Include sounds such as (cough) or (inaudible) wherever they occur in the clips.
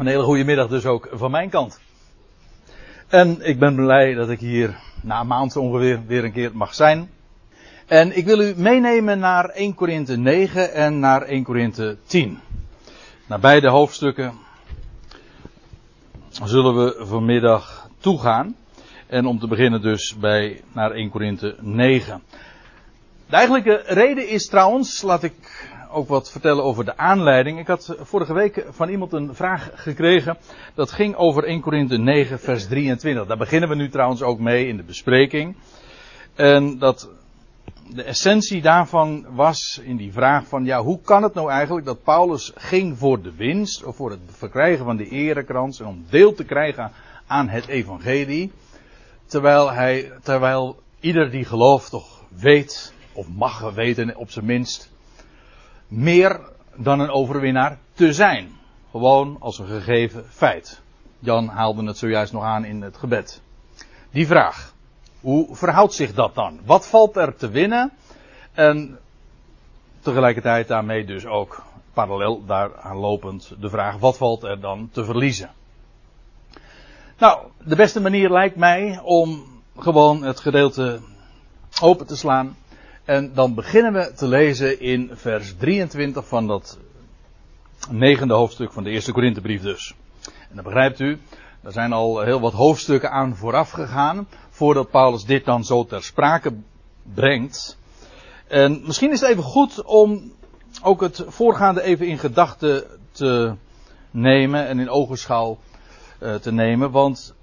Een hele goede middag dus ook van mijn kant. En ik ben blij dat ik hier na een maand ongeveer weer een keer mag zijn. En ik wil u meenemen naar 1 Korinthe 9 en naar 1 Korinthe 10. Naar beide hoofdstukken zullen we vanmiddag toegaan. En om te beginnen dus bij naar 1 Korinthe 9. De eigenlijke reden is trouwens, laat ik ook wat vertellen over de aanleiding. Ik had vorige week van iemand een vraag gekregen. Dat ging over 1 Korinthe 9, vers 23. Daar beginnen we nu trouwens ook mee in de bespreking. En dat de essentie daarvan was in die vraag van ja, hoe kan het nou eigenlijk dat Paulus ging voor de winst of voor het verkrijgen van de erekrans en om deel te krijgen aan het evangelie, terwijl hij, terwijl ieder die gelooft toch weet of mag weten op zijn minst meer dan een overwinnaar te zijn. Gewoon als een gegeven feit. Jan haalde het zojuist nog aan in het gebed. Die vraag. Hoe verhoudt zich dat dan? Wat valt er te winnen? En tegelijkertijd daarmee dus ook parallel daaraan lopend de vraag: wat valt er dan te verliezen? Nou, de beste manier lijkt mij om gewoon het gedeelte open te slaan en dan beginnen we te lezen in vers 23 van dat negende hoofdstuk van de eerste Korinthebrief dus. En dan begrijpt u, er zijn al heel wat hoofdstukken aan vooraf gegaan, voordat Paulus dit dan zo ter sprake brengt. En misschien is het even goed om ook het voorgaande even in gedachten te nemen en in ogenschouw uh, te nemen, want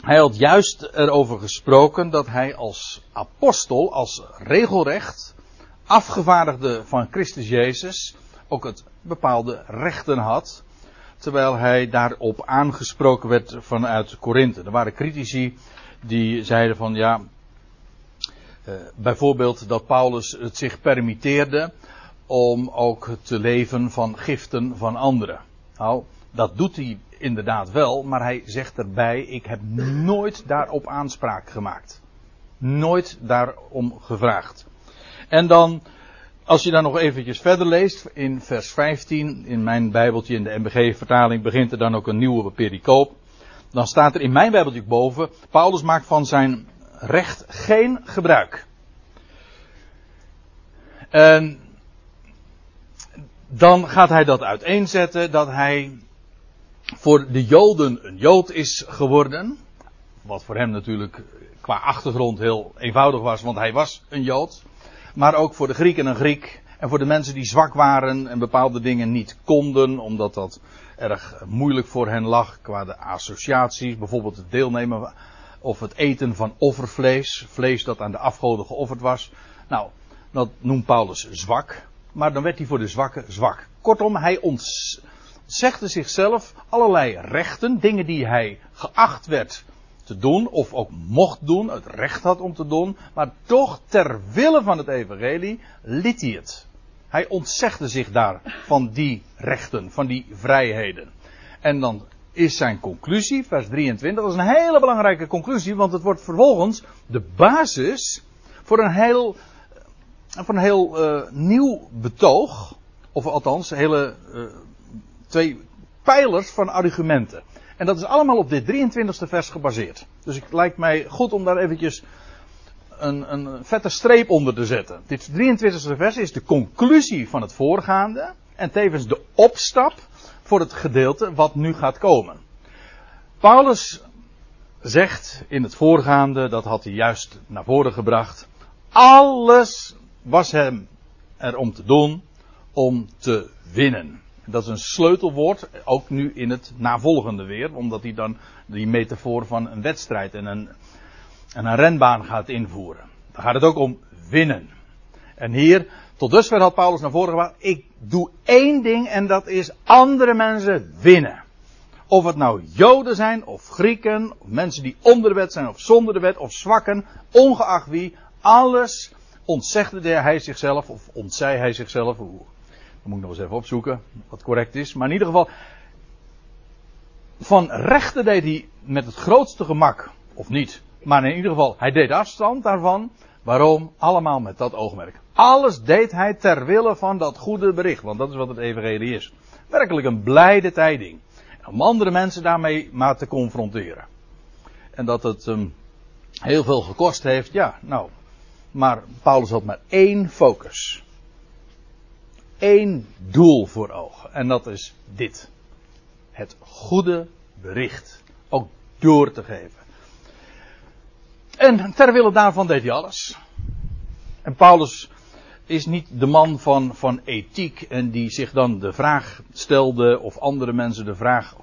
hij had juist erover gesproken dat hij als apostel, als regelrecht, afgevaardigde van Christus Jezus, ook het bepaalde rechten had. Terwijl hij daarop aangesproken werd vanuit Korinthe. Er waren critici die zeiden van ja, eh, bijvoorbeeld dat Paulus het zich permitteerde om ook te leven van giften van anderen. Nou, dat doet hij inderdaad wel, maar hij zegt erbij: Ik heb nooit daarop aanspraak gemaakt. Nooit daarom gevraagd. En dan, als je dan nog eventjes verder leest, in vers 15, in mijn Bijbeltje, in de MBG-vertaling, begint er dan ook een nieuwe pericoop. Dan staat er in mijn Bijbeltje boven: Paulus maakt van zijn recht geen gebruik. En dan gaat hij dat uiteenzetten dat hij voor de Joden een Jood is geworden. Wat voor hem natuurlijk qua achtergrond heel eenvoudig was, want hij was een Jood. Maar ook voor de Grieken een Griek. En voor de mensen die zwak waren en bepaalde dingen niet konden, omdat dat erg moeilijk voor hen lag qua de associaties. Bijvoorbeeld het deelnemen of het eten van offervlees. Vlees dat aan de afgoden geofferd was. Nou, dat noemt Paulus zwak. Maar dan werd hij voor de zwakke zwak. Kortom, hij ont zegde zichzelf allerlei rechten, dingen die hij geacht werd te doen, of ook mocht doen, het recht had om te doen, maar toch ter wille van het evangelie liet hij het. Hij ontzegde zich daar van die rechten, van die vrijheden. En dan is zijn conclusie, vers 23, dat is een hele belangrijke conclusie, want het wordt vervolgens de basis voor een heel, voor een heel uh, nieuw betoog, of althans hele uh, twee pijlers van argumenten. En dat is allemaal op dit 23e vers gebaseerd. Dus het lijkt mij goed om daar eventjes een, een vette streep onder te zetten. Dit 23e vers is de conclusie van het voorgaande. En tevens de opstap voor het gedeelte wat nu gaat komen. Paulus zegt in het voorgaande, dat had hij juist naar voren gebracht. Alles was hem er om te doen om te winnen. Dat is een sleutelwoord, ook nu in het navolgende weer, omdat hij dan die metafoor van een wedstrijd en een, en een renbaan gaat invoeren. Dan gaat het ook om winnen. En hier, tot dusver had Paulus naar voren gebracht, ik doe één ding en dat is andere mensen winnen. Of het nou Joden zijn, of Grieken, of mensen die onder de wet zijn, of zonder de wet, of zwakken, ongeacht wie, alles ontzegde hij zichzelf, of ontzij hij zichzelf, hoe moet ik nog eens even opzoeken wat correct is. Maar in ieder geval, van rechten deed hij met het grootste gemak, of niet. Maar in ieder geval, hij deed afstand daarvan. Waarom? Allemaal met dat oogmerk. Alles deed hij ter wille van dat goede bericht, want dat is wat het evangelie is. Werkelijk een blijde tijding. Om andere mensen daarmee maar te confronteren. En dat het um, heel veel gekost heeft, ja, nou. Maar Paulus had maar één focus. Eén doel voor ogen. En dat is dit. Het goede bericht. Ook door te geven. En ter wille daarvan deed hij alles. En Paulus is niet de man van, van ethiek en die zich dan de vraag stelde of andere mensen de vraag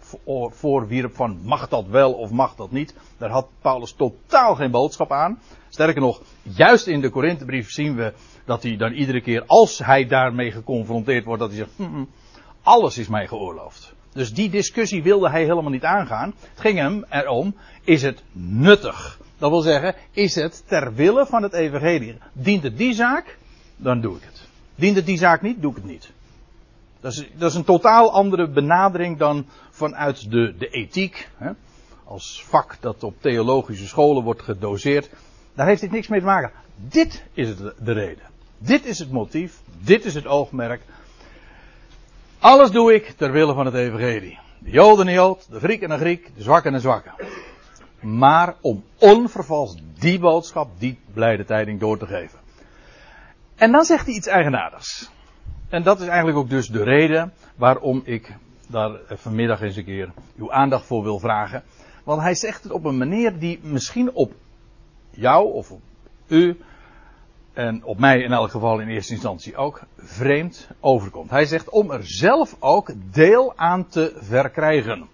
voorwierp van mag dat wel of mag dat niet. Daar had Paulus totaal geen boodschap aan. Sterker nog, juist in de Korinthebrief zien we dat hij dan iedere keer als hij daarmee geconfronteerd wordt dat hij zegt hm, hm, alles is mij geoorloofd. Dus die discussie wilde hij helemaal niet aangaan. Het ging hem erom, is het nuttig? Dat wil zeggen, is het ter wille van het evangelie? Dient het die zaak? Dan doe ik het. Dient het die zaak niet? Doe ik het niet. Dat is, dat is een totaal andere benadering dan vanuit de, de ethiek. Hè? Als vak dat op theologische scholen wordt gedoseerd. Daar heeft dit niks mee te maken. Dit is de reden. Dit is het motief. Dit is het oogmerk. Alles doe ik ter wille van het evangelie. De Joden en Jood, de Griek en de Griek, de zwakke en de zwakke maar om onvervalst die boodschap, die blijde tijding door te geven. En dan zegt hij iets eigenaardigs. En dat is eigenlijk ook dus de reden waarom ik daar vanmiddag eens een keer uw aandacht voor wil vragen. Want hij zegt het op een manier die misschien op jou of op u en op mij in elk geval in eerste instantie ook vreemd overkomt. Hij zegt om er zelf ook deel aan te verkrijgen.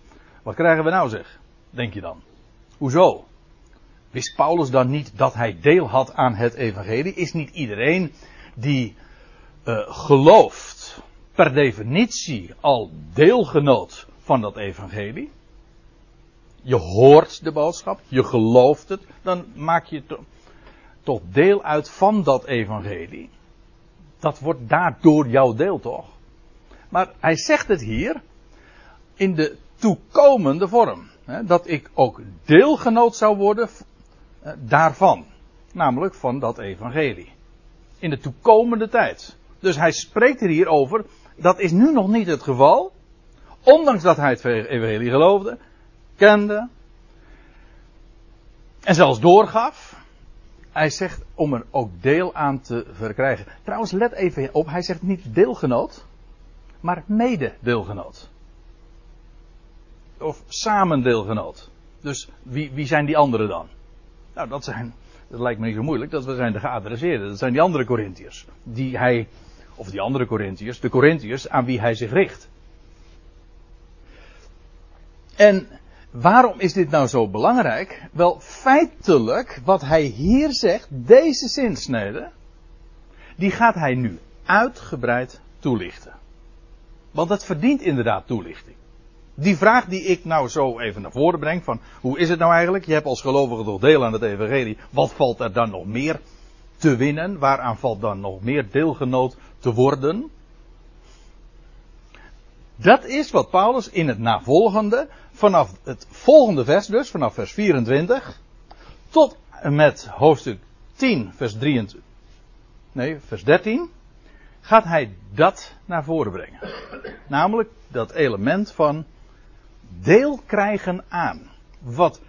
Wat krijgen we nou zeg, denk je dan? Hoezo? Wist Paulus dan niet dat hij deel had aan het evangelie? Is niet iedereen die uh, gelooft per definitie al deelgenoot van dat evangelie? Je hoort de boodschap, je gelooft het, dan maak je toch deel uit van dat evangelie. Dat wordt daardoor jouw deel toch? Maar hij zegt het hier in de toekomende vorm dat ik ook deelgenoot zou worden eh, daarvan. Namelijk van dat evangelie. In de toekomende tijd. Dus hij spreekt er hier over. Dat is nu nog niet het geval. Ondanks dat hij het evangelie geloofde, kende. En zelfs doorgaf. Hij zegt om er ook deel aan te verkrijgen. Trouwens, let even op. Hij zegt niet deelgenoot. Maar mede-deelgenoot of samen deelgenoot. Dus wie, wie zijn die anderen dan? Nou, dat zijn, dat lijkt me niet zo moeilijk, dat zijn de geadresseerden. Dat zijn die andere Corinthiërs. Die hij, of die andere Corinthiërs, de Corinthiërs aan wie hij zich richt. En waarom is dit nou zo belangrijk? Wel, feitelijk, wat hij hier zegt, deze zinsnede, die gaat hij nu uitgebreid toelichten. Want het verdient inderdaad toelichting die vraag die ik nou zo even naar voren breng, van hoe is het nou eigenlijk? Je hebt als gelovige toch deel aan het evangelie. Wat valt er dan nog meer te winnen? Waaraan valt dan nog meer deelgenoot te worden? Dat is wat Paulus in het navolgende, vanaf het volgende vers dus, vanaf vers 24, tot en met hoofdstuk 10, vers 23, nee, vers 13, gaat hij dat naar voren brengen. Namelijk dat element van deel krijgen aan. Wat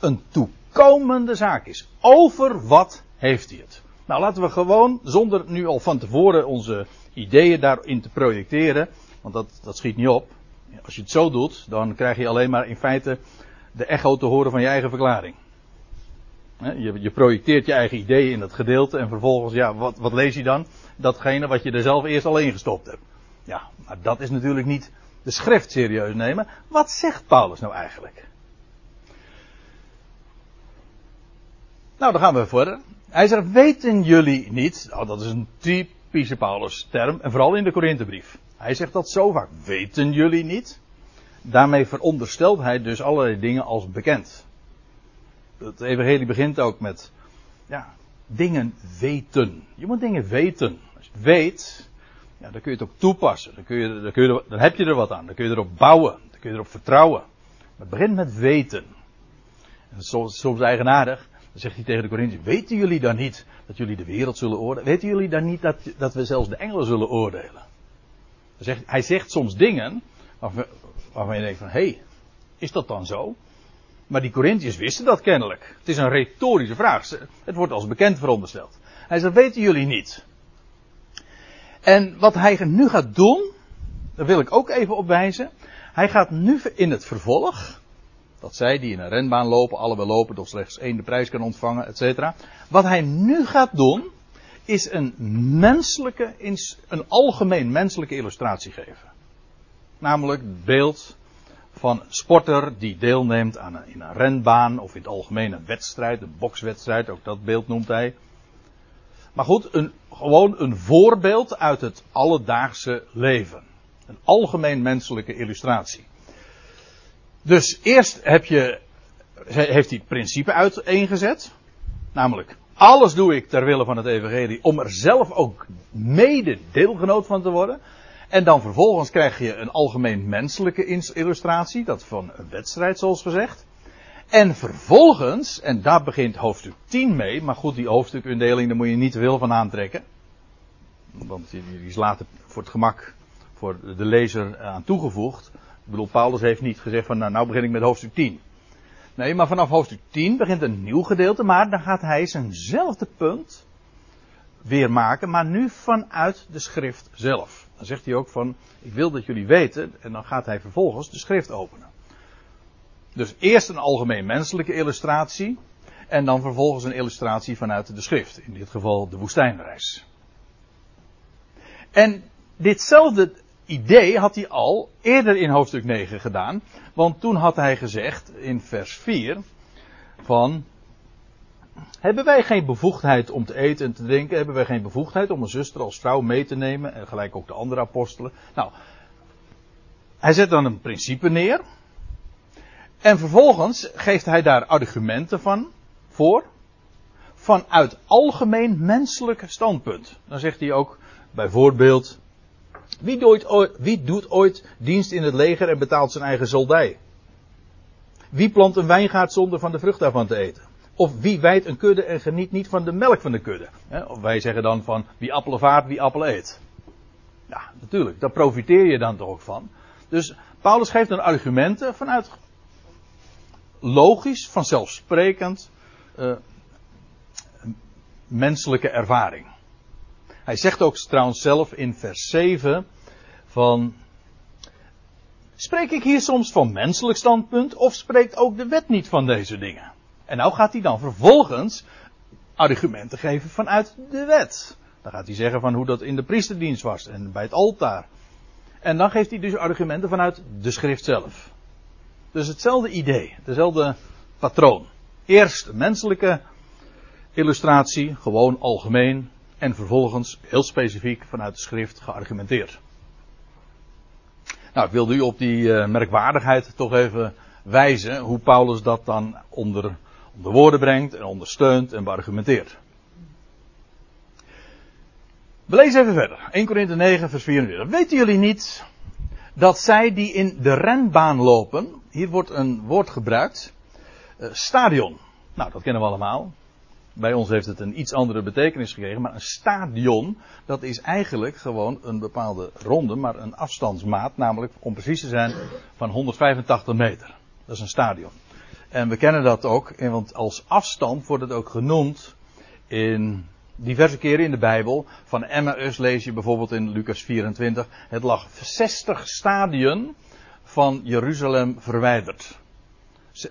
een toekomende zaak is. Over wat heeft hij het? Nou, laten we gewoon, zonder nu al van tevoren onze ideeën daarin te projecteren, want dat, dat schiet niet op. Als je het zo doet, dan krijg je alleen maar in feite de echo te horen van je eigen verklaring. Je, je projecteert je eigen ideeën in dat gedeelte en vervolgens, ja, wat, wat lees je dan? Datgene wat je er zelf eerst al ingestopt hebt. Ja, maar dat is natuurlijk niet de schrift serieus nemen. Wat zegt Paulus nou eigenlijk? Nou, dan gaan we verder. Hij zegt, weten jullie niet, nou, dat is een typische Paulus-term, en vooral in de Korinthebrief. Hij zegt dat zo vaak, weten jullie niet? Daarmee veronderstelt hij dus allerlei dingen als bekend. Het evangelie begint ook met, ja, dingen weten. Je moet dingen weten. Als je het weet, ja, dan kun je het ook toepassen. Dan, kun je, dan, kun je dan heb je er wat aan. Dan kun je erop bouwen. Dan kun je erop vertrouwen. Maar het begint met weten. En soms, soms eigenaardig. Dan zegt hij tegen de Corinthiërs: Weten jullie dan niet dat jullie de wereld zullen oordelen? Weten jullie dan niet dat, dat we zelfs de engelen zullen oordelen? Zegt, hij zegt soms dingen Waarvan je denkt van, hé, hey, is dat dan zo? Maar die Corinthiërs wisten dat kennelijk. Het is een retorische vraag. Het wordt als bekend verondersteld. Hij zegt, weten jullie niet? En wat hij nu gaat doen, daar wil ik ook even op wijzen. Hij gaat nu in het vervolg, dat zij die in een renbaan lopen, allebei lopen, toch slechts één de prijs kan ontvangen, et cetera. Wat hij nu gaat doen, is een menselijke, een algemeen menselijke illustratie geven. Namelijk het beeld van een sporter die deelneemt aan een, in een renbaan of in het algemeen een wedstrijd, een bokswedstrijd, ook dat beeld noemt hij. Maar goed, een, gewoon een voorbeeld uit het alledaagse leven. Een algemeen menselijke illustratie. Dus eerst heb je, heeft hij het principe uiteengezet. Namelijk, alles doe ik ter wille van het evangelie om er zelf ook mede deelgenoot van te worden. En dan vervolgens krijg je een algemeen menselijke illustratie, dat van een wedstrijd zoals gezegd. En vervolgens, en daar begint hoofdstuk 10 mee, maar goed, die hoofdstukindeling, daar moet je niet te veel van aantrekken. Want die is later voor het gemak voor de lezer aan toegevoegd. Ik bedoel, Paulus heeft niet gezegd van nou, nou begin ik met hoofdstuk 10. Nee, maar vanaf hoofdstuk 10 begint een nieuw gedeelte, maar dan gaat hij zijnzelfde punt weer maken, maar nu vanuit de schrift zelf. Dan zegt hij ook van, ik wil dat jullie weten, en dan gaat hij vervolgens de schrift openen. Dus eerst een algemeen menselijke illustratie, en dan vervolgens een illustratie vanuit de schrift, in dit geval de woestijnreis. En ditzelfde idee had hij al eerder in hoofdstuk 9 gedaan. Want toen had hij gezegd in vers 4 van hebben wij geen bevoegdheid om te eten en te drinken? Hebben wij geen bevoegdheid om een zuster als vrouw mee te nemen? En gelijk ook de andere apostelen. Nou, hij zet dan een principe neer. En vervolgens geeft hij daar argumenten van voor. Vanuit algemeen menselijk standpunt. Dan zegt hij ook bijvoorbeeld. Wie doet, ooit, wie doet ooit dienst in het leger en betaalt zijn eigen soldij? Wie plant een wijngaard zonder van de vrucht daarvan te eten? Of wie wijdt een kudde en geniet niet van de melk van de kudde? Of wij zeggen dan van wie appelen vaart, wie appelen eet. Ja, natuurlijk, daar profiteer je dan toch ook van. Dus Paulus geeft dan argumenten vanuit logisch, vanzelfsprekend, uh, menselijke ervaring. Hij zegt ook trouwens zelf in vers 7 van. Spreek ik hier soms van menselijk standpunt of spreekt ook de wet niet van deze dingen? En nou gaat hij dan vervolgens argumenten geven vanuit de wet. Dan gaat hij zeggen van hoe dat in de priesterdienst was en bij het altaar. En dan geeft hij dus argumenten vanuit de schrift zelf. Dus hetzelfde idee, dezelfde patroon. Eerst menselijke illustratie, gewoon algemeen. En vervolgens heel specifiek vanuit de schrift geargumenteerd. Nou, ik wilde u op die uh, merkwaardigheid toch even wijzen hoe Paulus dat dan onder de woorden brengt en ondersteunt en beargumenteert. We lezen even verder. 1 Korinthe 9 vers 24. Weten jullie niet dat zij die in de renbaan lopen, hier wordt een woord gebruikt, uh, stadion. Nou, dat kennen we allemaal. Bij ons heeft het een iets andere betekenis gekregen, maar een stadion, dat is eigenlijk gewoon een bepaalde ronde, maar een afstandsmaat, namelijk om precies te zijn van 185 meter. Dat is een stadion. En we kennen dat ook, want als afstand wordt het ook genoemd in diverse keren in de Bijbel. Van Emmaus lees je bijvoorbeeld in Lucas 24. Het lag 60 stadien van Jeruzalem verwijderd.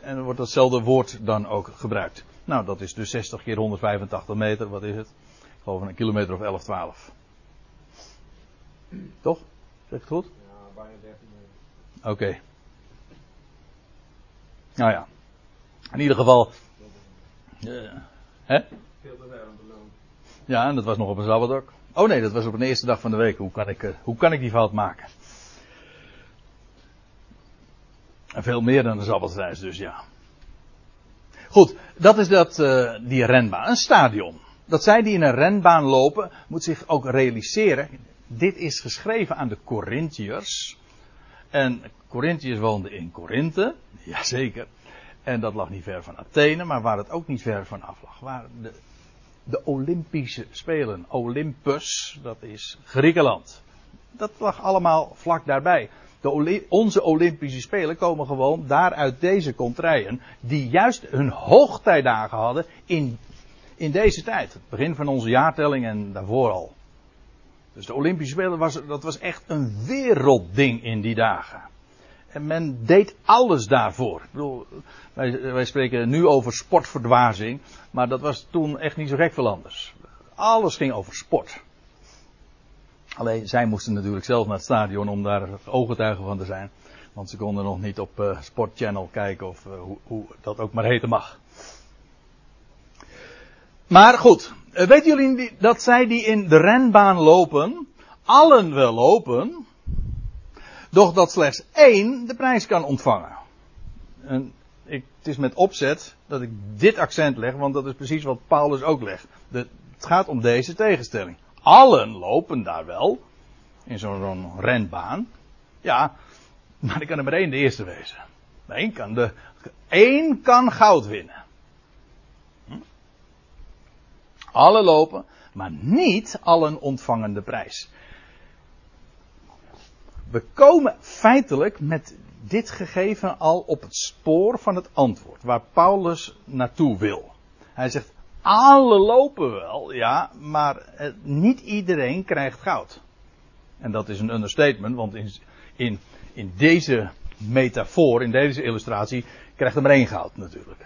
En wordt datzelfde woord dan ook gebruikt. Nou, dat is dus 60 keer 185 meter. Wat is het? Ik geloof een kilometer of 11, 12. Toch? Zeg ik het goed? Ja, bijna 13 meter. Oké. Nou ja. In ieder geval. Uh, hè? Veel te ver om te lopen. Ja, en dat was nog op een ook. Oh nee, dat was op een eerste dag van de week. Hoe kan ik, uh, hoe kan ik die fout maken? En veel meer dan een sabbatreis, dus ja. Goed, dat is dat, uh, die renbaan. Een stadion. Dat zij die in een renbaan lopen, moet zich ook realiseren. Dit is geschreven aan de Corinthiërs. En Corinthiërs woonden in Korinthe. Jazeker. En dat lag niet ver van Athene, maar waar het ook niet ver van af lag, waren de, de Olympische Spelen. Olympus, dat is Griekenland. Dat lag allemaal vlak daarbij. De onze Olympische Spelen komen gewoon daar uit deze contraien. Die juist hun hoogtijdagen hadden in, in deze tijd. Het begin van onze jaartelling en daarvoor al. Dus de Olympische Spelen was, dat was echt een wereldding in die dagen. En men deed alles daarvoor. Ik bedoel, wij, wij spreken nu over sportverdwazing. Maar dat was toen echt niet zo gek veel anders. Alles ging over sport. Alleen zij moesten natuurlijk zelf naar het stadion om daar ooggetuigen van te zijn. Want ze konden nog niet op uh, Sport Channel kijken of uh, hoe, hoe, dat ook maar heten mag. Maar goed, uh, weten jullie dat zij die in de renbaan lopen, allen wel lopen, doch dat slechts één de prijs kan ontvangen. En ik, het is met opzet dat ik dit accent leg, want dat is precies wat Paulus ook legt. De, het gaat om deze tegenstelling. Allen lopen daar wel. In zo'n zo renbaan. Ja, maar er kan er maar één de eerste wezen. Eén kan, de, één kan goud winnen. Hm? Alle lopen, maar niet allen ontvangen de prijs. We komen feitelijk met dit gegeven al op het spoor van het antwoord, waar Paulus naartoe wil. Hij zegt, alle lopen wel, ja, maar eh, niet iedereen krijgt goud. En dat is een understatement, want in, in, in deze metafoor, in deze illustratie, krijgt er maar één goud natuurlijk.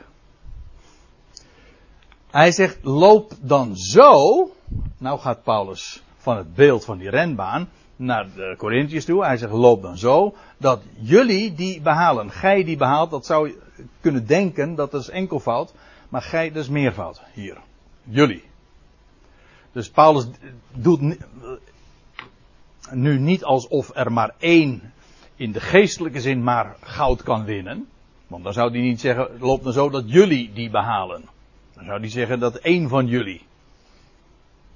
Hij zegt, loop dan zo. Nou gaat Paulus van het beeld van die renbaan naar de Corinthiërs toe. Hij zegt, loop dan zo, dat jullie die behalen. Gij die behaalt, dat zou je kunnen denken, dat is enkelvoud. Maar gij, is meervoud hier. Jullie. Dus Paulus doet nu niet alsof er maar één in de geestelijke zin maar goud kan winnen. Want dan zou hij niet zeggen, loopt dan zo dat jullie die behalen. Dan zou hij zeggen dat één van jullie.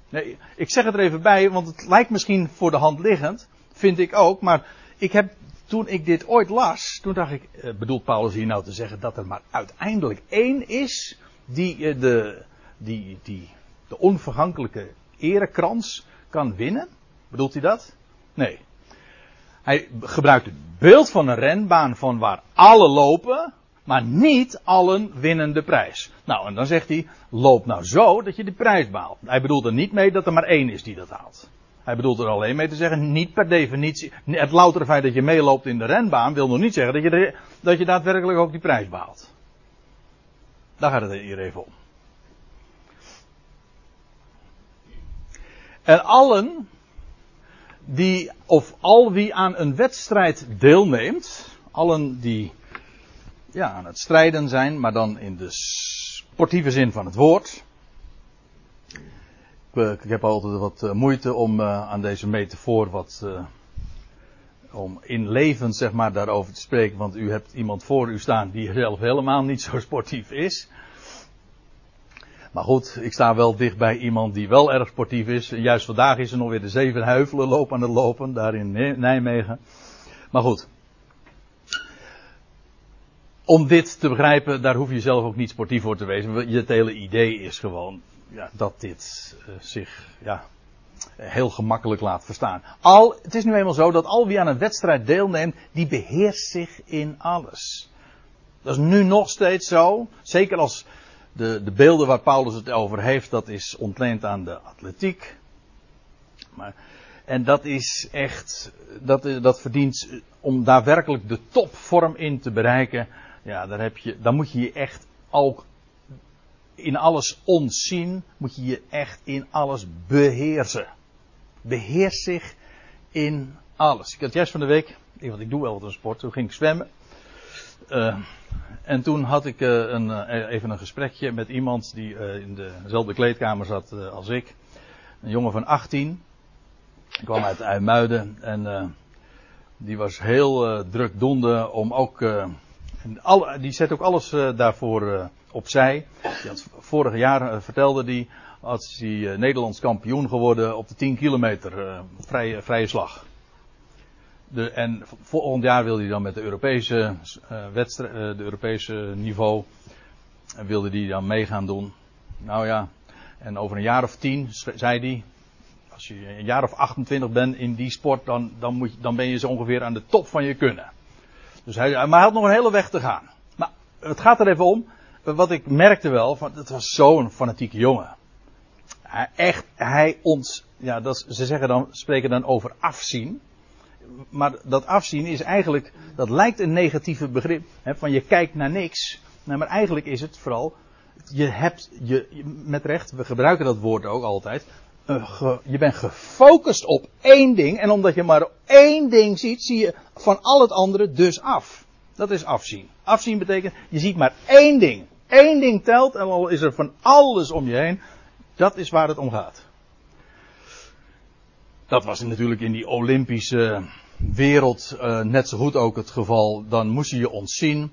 Nee, ik zeg het er even bij, want het lijkt misschien voor de hand liggend. Vind ik ook, maar ik heb toen ik dit ooit las, toen dacht ik, bedoelt Paulus hier nou te zeggen dat er maar uiteindelijk één is die de, die, die de onvergankelijke erekrans kan winnen? Bedoelt hij dat? Nee. Hij gebruikt het beeld van een renbaan van waar alle lopen, maar niet allen winnen de prijs. Nou, en dan zegt hij, loop nou zo dat je de prijs behaalt. Hij bedoelt er niet mee dat er maar één is die dat haalt. Hij bedoelt er alleen mee te zeggen, niet per definitie, het loutere feit dat je meeloopt in de renbaan wil nog niet zeggen dat je, dat je daadwerkelijk ook die prijs behaalt. Daar gaat het hier even om. En allen die, of al wie aan een wedstrijd deelneemt, allen die ja, aan het strijden zijn, maar dan in de sportieve zin van het woord. Ik, ik heb altijd wat moeite om uh, aan deze metafoor wat, om in leven zeg maar daarover te spreken, want u hebt iemand voor u staan die zelf helemaal niet zo sportief is. Maar goed, ik sta wel dicht bij iemand die wel erg sportief is. Juist vandaag is er nog weer de zeven heuvelen loop aan het lopen, daar in Nijmegen. Maar goed. Om dit te begrijpen, daar hoef je zelf ook niet sportief voor te wezen. Het hele idee is gewoon ja, dat dit uh, zich ja, heel gemakkelijk laat verstaan. Al, het is nu eenmaal zo dat al wie aan een wedstrijd deelneemt, die beheerst zich in alles. Dat is nu nog steeds zo. Zeker als de, de beelden waar Paulus het over heeft, dat is ontleend aan de atletiek. Maar, en dat is echt, dat, dat verdient om daadwerkelijk de topvorm in te bereiken. Ja, daar, heb je, dan moet je je echt ook in alles ontzien. Moet je je echt in alles beheersen. Beheers zich in alles. Ik had juist van de week, want ik doe wel wat een sport, toen ging ik zwemmen. Uh, en toen had ik uh, een, uh, even een gesprekje met iemand die in dezelfde kleedkamer zat als ik. Een jongen van 18. Ik kwam uit IJmuiden en die was heel druk donde om ook. Al, die zet ook alles daarvoor opzij. Die had, vorig jaar vertelde die, had hij Nederlands kampioen geworden op de 10 kilometer vrije, vrije slag. De, en volgend jaar wil hij dan met de Europese wedstrijd, de Europese niveau, en wilde hij dan mee gaan doen. Nou ja, en over een jaar of tien, zei hij, als je een jaar of 28 bent in die sport, dan, dan, moet je, dan ben je zo ongeveer aan de top van je kunnen. Dus hij, maar hij had nog een hele weg te gaan. Maar het gaat er even om. Wat ik merkte wel, van, het was zo'n fanatieke jongen. Hij, echt, hij ons, ja, dat, ze zeggen dan, spreken dan over afzien. Maar dat afzien is eigenlijk, dat lijkt een negatieve begrip. Hè, van je kijkt naar niks. Maar eigenlijk is het vooral, je hebt, je, met recht, we gebruiken dat woord ook altijd. Uh, je bent gefocust op één ding. En omdat je maar één ding ziet, zie je van al het andere dus af. Dat is afzien. Afzien betekent, je ziet maar één ding. Eén ding telt en al is er van alles om je heen. Dat is waar het om gaat. Dat was natuurlijk in die Olympische wereld uh, net zo goed ook het geval. Dan moest je je ontzien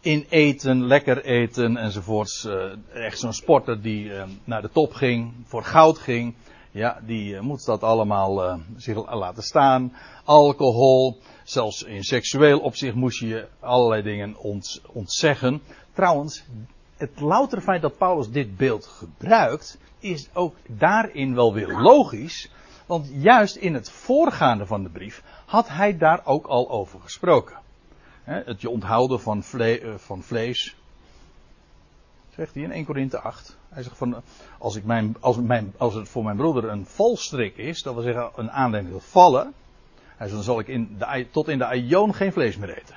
in eten, lekker eten enzovoorts. Uh, echt zo'n sporter die naar de top ging, voor goud ging. Ja, die moet dat allemaal zich laten staan. Alcohol, zelfs in seksueel opzicht moest je allerlei dingen ont, ontzeggen. Trouwens, het louter feit dat Paulus dit beeld gebruikt, is ook daarin wel weer logisch. Want juist in het voorgaande van de brief had hij daar ook al over gesproken. het je onthouden van, van vlees. Zegt hij in 1 Korinthe 8. Hij zegt van, als, ik mijn, als, mijn, als het voor mijn broeder een valstrik is, dat wil zeggen een aanleiding tot vallen. Hij zegt, dan zal ik in de, tot in de aion geen vlees meer eten.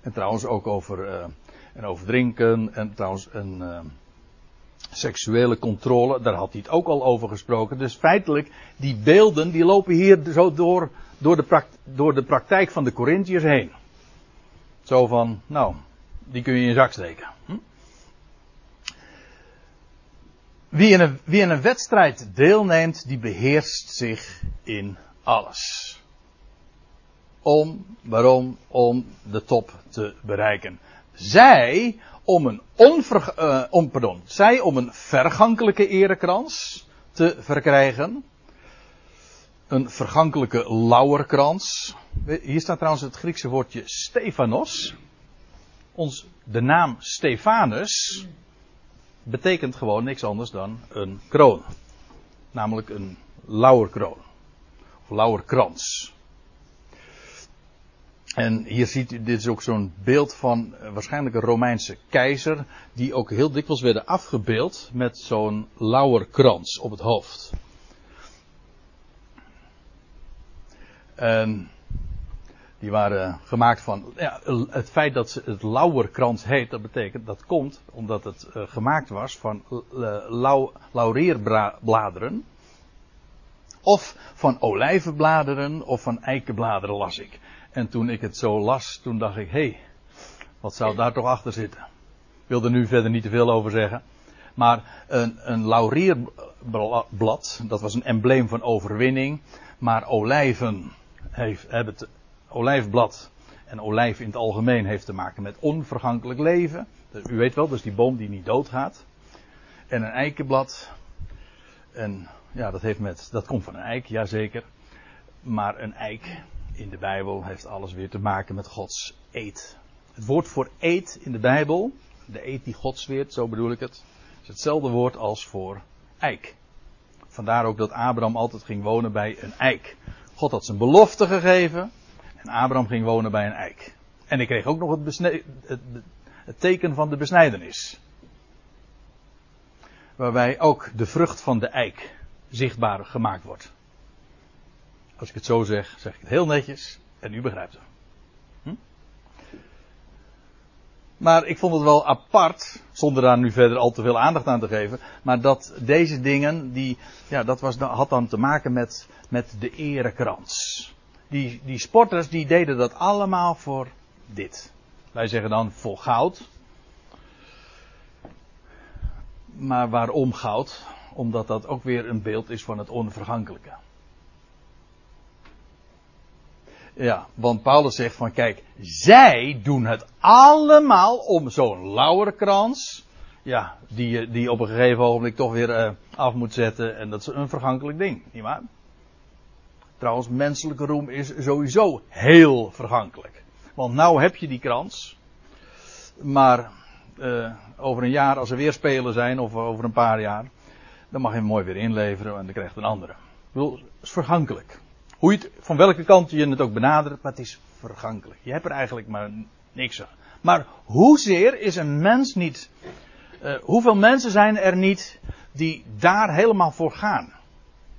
En trouwens ook over, uh, en over drinken en trouwens een uh, seksuele controle, daar had hij het ook al over gesproken. Dus feitelijk, die beelden die lopen hier zo door, door, de, praktijk, door de praktijk van de Corinthiërs heen. Zo van, nou, die kun je in je zak steken. Hm? Wie, in een, wie in een wedstrijd deelneemt, die beheerst zich in alles. Om, waarom? Om de top te bereiken. Zij om een onver, uh, om, pardon, zij om een vergankelijke erekrans te verkrijgen. Een vergankelijke lauwerkrans. Hier staat trouwens het Griekse woordje Stefanos. Ons, de naam Stefanus betekent gewoon niks anders dan een kroon. Namelijk een lauwerkroon. Of lauwerkrans. En hier ziet u, dit is ook zo'n beeld van uh, waarschijnlijk een Romeinse keizer, die ook heel dikwijls werden afgebeeld met zo'n lauwerkrans op het hoofd. En die waren gemaakt van, ja, het feit dat ze het lauwerkrans heet, dat betekent, dat komt omdat het uh, gemaakt was van uh, lau, laurierbladeren. Of van olijvenbladeren of van eikenbladeren las ik. En toen ik het zo las, toen dacht ik, hé, hey, wat zou daar toch achter zitten? Ik wil er nu verder niet te veel over zeggen. Maar een, een laurierblad, dat was een embleem van overwinning. Maar olijven heeft, hebben het olijfblad en olijf in het algemeen heeft te maken met onvergankelijk leven. U weet wel, is die boom die niet doodgaat. En een eikenblad. En ja, dat, heeft met, dat komt van een eik, jazeker. Maar een eik in de Bijbel heeft alles weer te maken met Gods eed. Het woord voor eed in de Bijbel, de eed die God zweert, zo bedoel ik het, is hetzelfde woord als voor eik. Vandaar ook dat Abraham altijd ging wonen bij een eik. God had zijn belofte gegeven en Abraham ging wonen bij een eik. En hij kreeg ook nog het, het, het teken van de besnijdenis. Waarbij ook de vrucht van de eik zichtbaar gemaakt wordt. Als ik het zo zeg, zeg ik het heel netjes en u begrijpt het. Hm? Maar ik vond het wel apart, zonder daar nu verder al te veel aandacht aan te geven, maar dat deze dingen, die, ja, dat was, had dan te maken met, met de erekrans. Die, die sporters die deden dat allemaal voor dit. Wij zeggen dan voor goud. Maar waarom goud? Omdat dat ook weer een beeld is van het onvergankelijke. Ja, want Paulus zegt van kijk, zij doen het allemaal om zo'n lauwerkrans. Ja, die, die op een gegeven ogenblik toch weer uh, af moet zetten. En dat is een vergankelijk ding, nietwaar? Trouwens, menselijke roem is sowieso heel vergankelijk. Want nou heb je die krans. Maar uh, over een jaar, als er weer spelen zijn, of over een paar jaar. dan mag je hem mooi weer inleveren en dan krijgt een andere. Ik het is vergankelijk. Hoe je het, van welke kant je het ook benadert, maar het is vergankelijk. Je hebt er eigenlijk maar niks aan. Maar hoezeer is een mens niet. Uh, hoeveel mensen zijn er niet die daar helemaal voor gaan?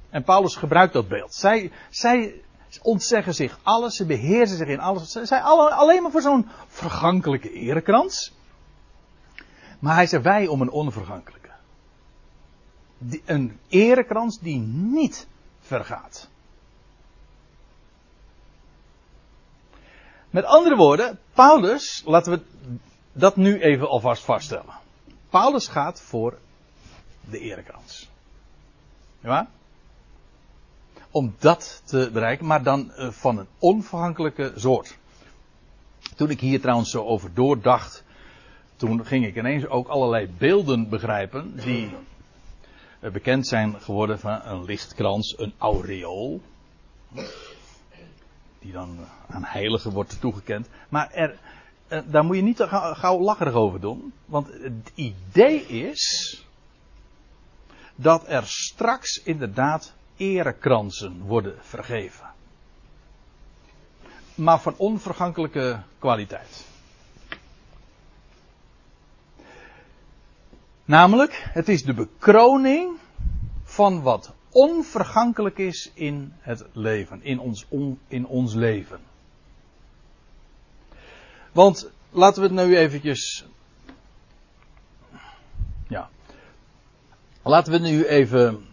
En Paulus gebruikt dat beeld. Zij, zij ontzeggen zich alles, ze beheersen zich in alles. Ze zijn alle, alleen maar voor zo'n vergankelijke erekrans. Maar hij zegt wij om een onvergankelijke. Die, een erekrans die niet vergaat. Met andere woorden, Paulus, laten we dat nu even alvast vaststellen. Paulus gaat voor de erekrans. Ja? Om dat te bereiken, maar dan eh, van een onvergankelijke soort. Toen ik hier trouwens zo over doordacht, toen ging ik ineens ook allerlei beelden begrijpen die eh, bekend zijn geworden van een lichtkrans, een aureool die dan aan heiligen wordt toegekend. Maar er, eh, daar moet je niet gauw, gauw lacherig over doen. Want het idee is dat er straks inderdaad erekransen worden vergeven. Maar van onvergankelijke kwaliteit. Namelijk, het is de bekroning van wat onvergankelijk is in het leven, in ons, on, in ons leven. Want laten we het nu eventjes. Ja. Laten we nu even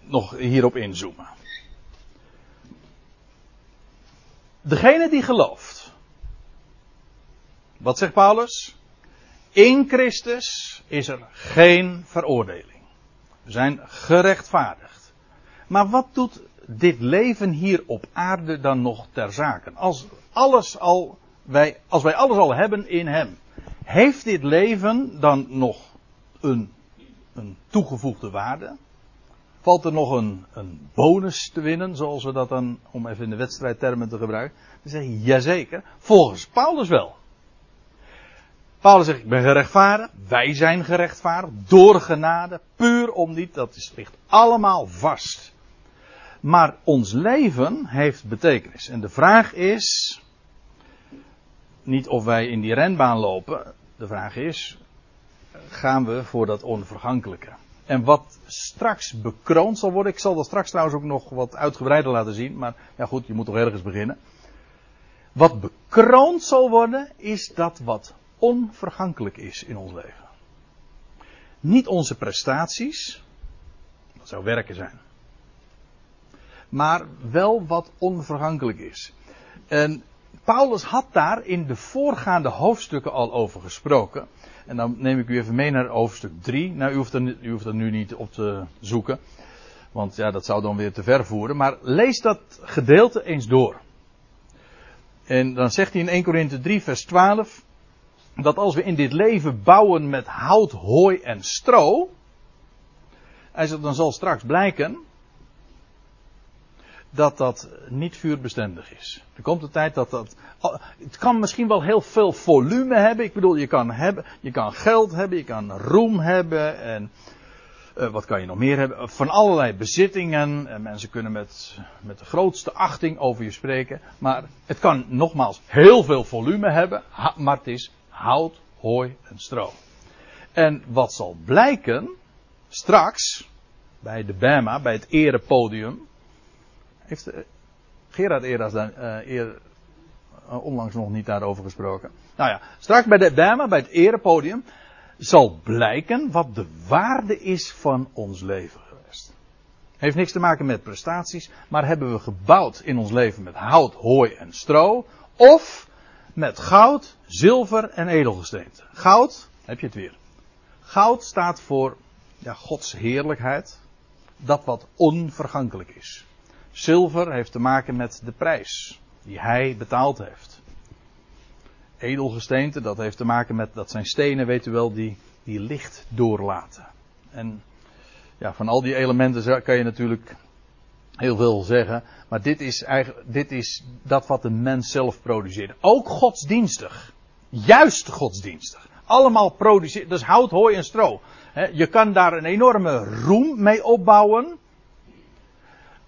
nog hierop inzoomen. Degene die gelooft. Wat zegt Paulus? In Christus is er geen veroordeling. We zijn gerechtvaardigd. Maar wat doet dit leven hier op aarde dan nog ter zake? Als, alles al, wij, als wij alles al hebben in Hem, heeft dit leven dan nog een, een toegevoegde waarde? Valt er nog een, een bonus te winnen, zoals we dat dan, om even in de wedstrijdtermen te gebruiken? Dan zeg je, jazeker, volgens Paulus wel. Paulus zegt, ik ben gerechtvaardigd, wij zijn gerechtvaardigd, door genade, puur om niet, dat ligt allemaal vast. Maar ons leven heeft betekenis. En de vraag is niet of wij in die renbaan lopen. De vraag is, gaan we voor dat onvergankelijke? En wat straks bekroond zal worden, ik zal dat straks trouwens ook nog wat uitgebreider laten zien, maar ja goed, je moet toch ergens beginnen. Wat bekroond zal worden, is dat wat onvergankelijk is in ons leven. Niet onze prestaties, dat zou werken zijn maar wel wat onvergankelijk is. En Paulus had daar in de voorgaande hoofdstukken al over gesproken. En dan neem ik u even mee naar hoofdstuk 3. Nou, u hoeft, er, u hoeft nu niet op te zoeken. Want ja, dat zou dan weer te ver voeren. Maar lees dat gedeelte eens door. En dan zegt hij in 1 Korinthe 3, vers 12. Dat als we in dit leven bouwen met hout, hooi en stro. Hij zegt, dan zal straks blijken dat dat niet vuurbestendig is. Er komt een tijd dat dat. Het kan misschien wel heel veel volume hebben. Ik bedoel, je kan, hebben, je kan geld hebben, je kan roem hebben en. Uh, wat kan je nog meer hebben? Van allerlei bezittingen. En mensen kunnen met, met de grootste achting over je spreken. Maar het kan nogmaals heel veel volume hebben. Maar het is hout, hooi en stro. En wat zal blijken straks bij de Bema, bij het erepodium heeft uh, Gerard Eras daar uh, eer, uh, onlangs nog niet daarover gesproken. Nou ja, straks bij de Dama, bij het erepodium, zal blijken wat de waarde is van ons leven geweest. Heeft niks te maken met prestaties, maar hebben we gebouwd in ons leven met hout, hooi en stro, of met goud, zilver en edelgesteente. Goud, heb je het weer. Goud staat voor ja, Gods heerlijkheid, dat wat onvergankelijk is. Zilver heeft te maken met de prijs die hij betaald heeft. Edelgesteente, dat heeft te maken met, dat zijn stenen, weet u wel, die, die licht doorlaten. En ja, van al die elementen kan je natuurlijk heel veel zeggen. Maar dit is eigenlijk, dit is dat wat de mens zelf produceert. Ook godsdienstig. Juist godsdienstig. allemaal produceren. Is hout, hooi en stro. Je kan daar een enorme roem mee opbouwen.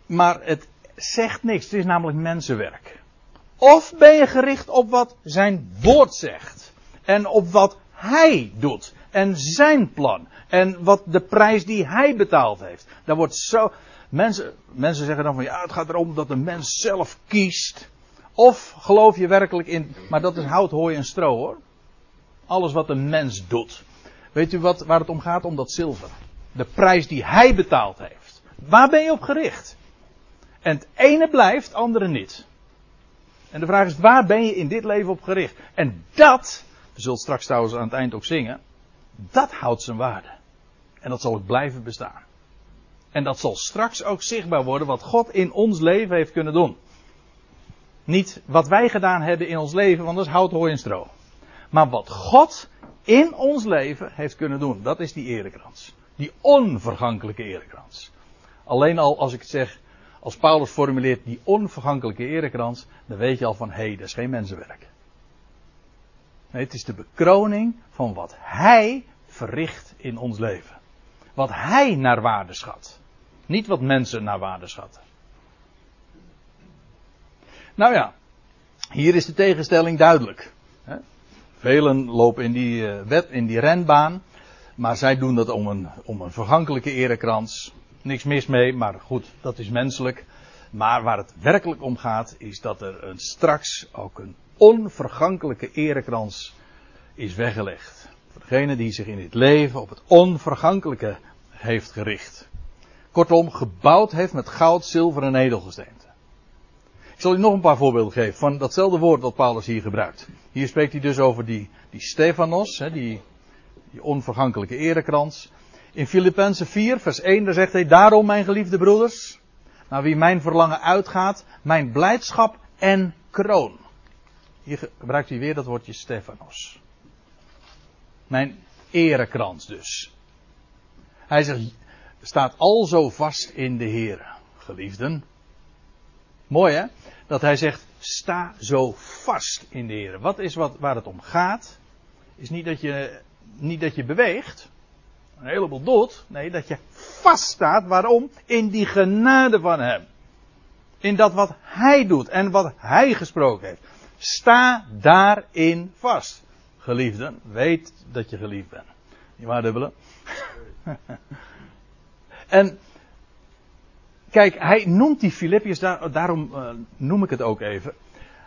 Maar het zegt niks. Het is namelijk mensenwerk. Of ben je gericht op wat zijn woord zegt. En op wat hij doet. En zijn plan. En wat de prijs die hij betaald heeft. Daar wordt zo. Mensen, mensen zeggen dan van ja, het gaat erom dat de mens zelf kiest. Of geloof je werkelijk in. Maar dat is hout, hooi en stro hoor. Alles wat een mens doet. Weet u wat, waar het om gaat? Om dat zilver. De prijs die hij betaald heeft. Waar ben je op gericht? En het ene blijft, het andere niet. En de vraag is, waar ben je in dit leven op gericht? En dat, we zullen straks trouwens aan het eind ook zingen, dat houdt zijn waarde. En dat zal ook blijven bestaan. En dat zal straks ook zichtbaar worden wat God in ons leven heeft kunnen doen. Niet wat wij gedaan hebben in ons leven, want dat is hout, hooi en stro. Maar wat God in ons leven heeft kunnen doen. Dat is die erekrans. Die onvergankelijke erekrans. Alleen al als ik het zeg, als Paulus formuleert die onvergankelijke erekrans, dan weet je al van hé, hey, dat is geen mensenwerk. Nee, het is de bekroning van wat Hij verricht in ons leven. Wat Hij naar waarde schat. Niet wat mensen naar waarde schatten. Nou ja, hier is de tegenstelling duidelijk. Velen lopen in die, eh, wet, in die renbaan. Maar zij doen dat om een, om een vergankelijke erekrans. Niks mis mee, maar goed, dat is menselijk. Maar waar het werkelijk om gaat, is dat er een, straks ook een onvergankelijke erekrans is weggelegd. Voor degene die zich in dit leven op het onvergankelijke heeft gericht. Kortom, gebouwd heeft met goud, zilver en edelgesteente. Ik zal u nog een paar voorbeelden geven van datzelfde woord dat Paulus hier gebruikt. Hier spreekt hij dus over die, die Stefanos, die, die onvergankelijke erekrans. In Filippenzen 4, vers 1, daar zegt hij, daarom mijn geliefde broeders, naar wie mijn verlangen uitgaat, mijn blijdschap en kroon. Hier gebruikt hij weer dat woordje Stefanos. Mijn erekrans dus. Hij zegt, staat al zo vast in de Heer, geliefden. Mooi hè? Dat hij zegt, sta zo vast in de Heer. Wat is wat, waar het om gaat? Is niet dat je, niet dat je beweegt, een heleboel doet. Nee, dat je vaststaat. Waarom? In die genade van Hem. In dat wat Hij doet en wat Hij gesproken heeft. Sta daarin vast. Geliefden, weet dat je geliefd bent. Niet waar, dubbele? (laughs) en kijk, hij noemt die Filippiërs, daar, daarom uh, noem ik het ook even.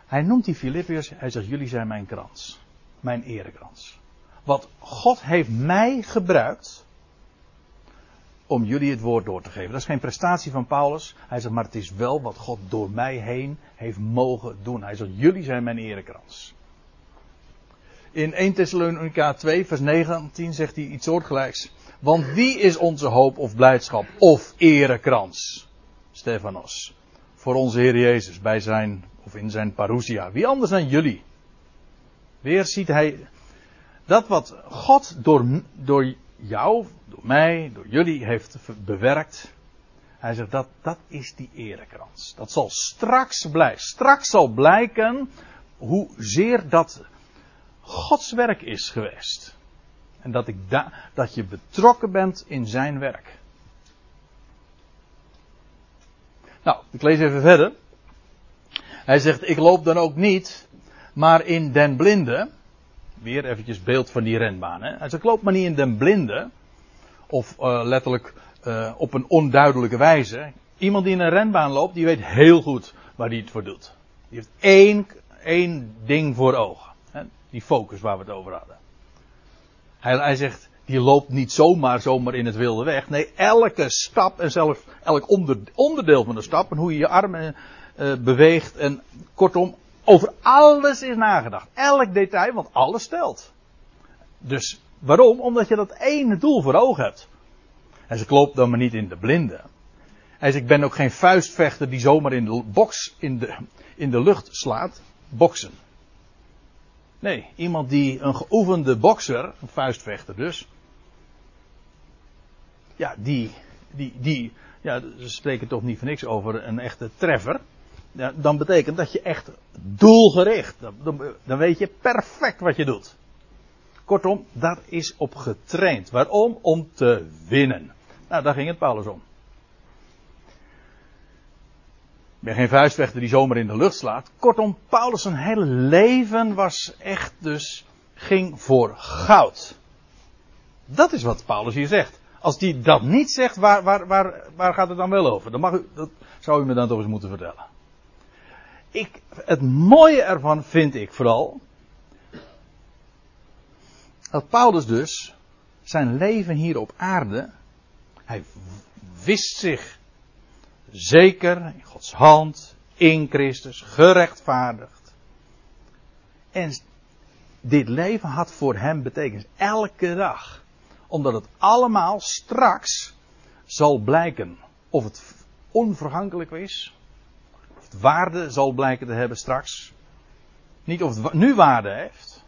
Hij noemt die Filippiërs, hij zegt, jullie zijn mijn krans. Mijn erekrans. Wat God heeft mij gebruikt om jullie het woord door te geven. Dat is geen prestatie van Paulus. Hij zegt, maar het is wel wat God door mij heen heeft mogen doen. Hij zegt, jullie zijn mijn erekrans. In 1 Thessalonica 2 vers 19 zegt hij iets soortgelijks. Want wie is onze hoop of blijdschap of erekrans? Stefanos. Voor onze Heer Jezus bij zijn, of in zijn parousia. Wie anders dan jullie? Weer ziet hij dat wat God door, door jou, door mij, door jullie heeft bewerkt. Hij zegt dat, dat is die erekrans. Dat zal straks blijken. Straks zal blijken hoezeer dat Gods werk is geweest. En dat, ik da dat je betrokken bent in zijn werk. Nou, ik lees even verder. Hij zegt, ik loop dan ook niet, maar in den blinde. Weer eventjes beeld van die renbaan. Hè? Hij zegt, ik loop maar niet in den blinde. Of uh, letterlijk uh, op een onduidelijke wijze. Iemand die in een renbaan loopt, die weet heel goed waar hij het voor doet. Die heeft één, één ding voor ogen. Hè? Die focus waar we het over hadden. Hij, hij zegt, die loopt niet zomaar, zomaar in het wilde weg. Nee, elke stap en zelfs elk onder, onderdeel van de stap en hoe je je armen uh, beweegt en kortom, over alles is nagedacht. Elk detail, want alles stelt. Dus waarom? Omdat je dat ene doel voor ogen hebt. En ze klopt dan maar niet in de blinde. Zegt, ik ben ook geen vuistvechter die zomaar in de box in de, in de lucht slaat. Boksen. Nee, iemand die een geoefende bokser, een vuistvechter dus. Ja, die, die, die, ja, ze spreken toch niet voor niks over een echte treffer. Dan betekent dat je echt doelgericht, dan, dan weet je perfect wat je doet. Kortom, daar is op getraind. Waarom? Om te winnen. Nou, daar ging het Paulus om. Ik ben geen vuistvechter die zomaar in de lucht slaat. Kortom, Paulus zijn hele leven was echt dus, ging voor goud. Dat is wat Paulus hier zegt. Als hij dat niet zegt, waar, waar, waar, waar gaat het dan wel over? Dan mag dat zou u me dan toch eens moeten vertellen. Ik, het mooie ervan vind ik vooral. Dat Paulus dus zijn leven hier op aarde. Hij wist zich zeker in Gods hand, in Christus, gerechtvaardigd. En dit leven had voor hem betekenis. Elke dag omdat het allemaal straks zal blijken of het onvergankelijk is. Waarde zal blijken te hebben straks. Niet of het nu waarde heeft.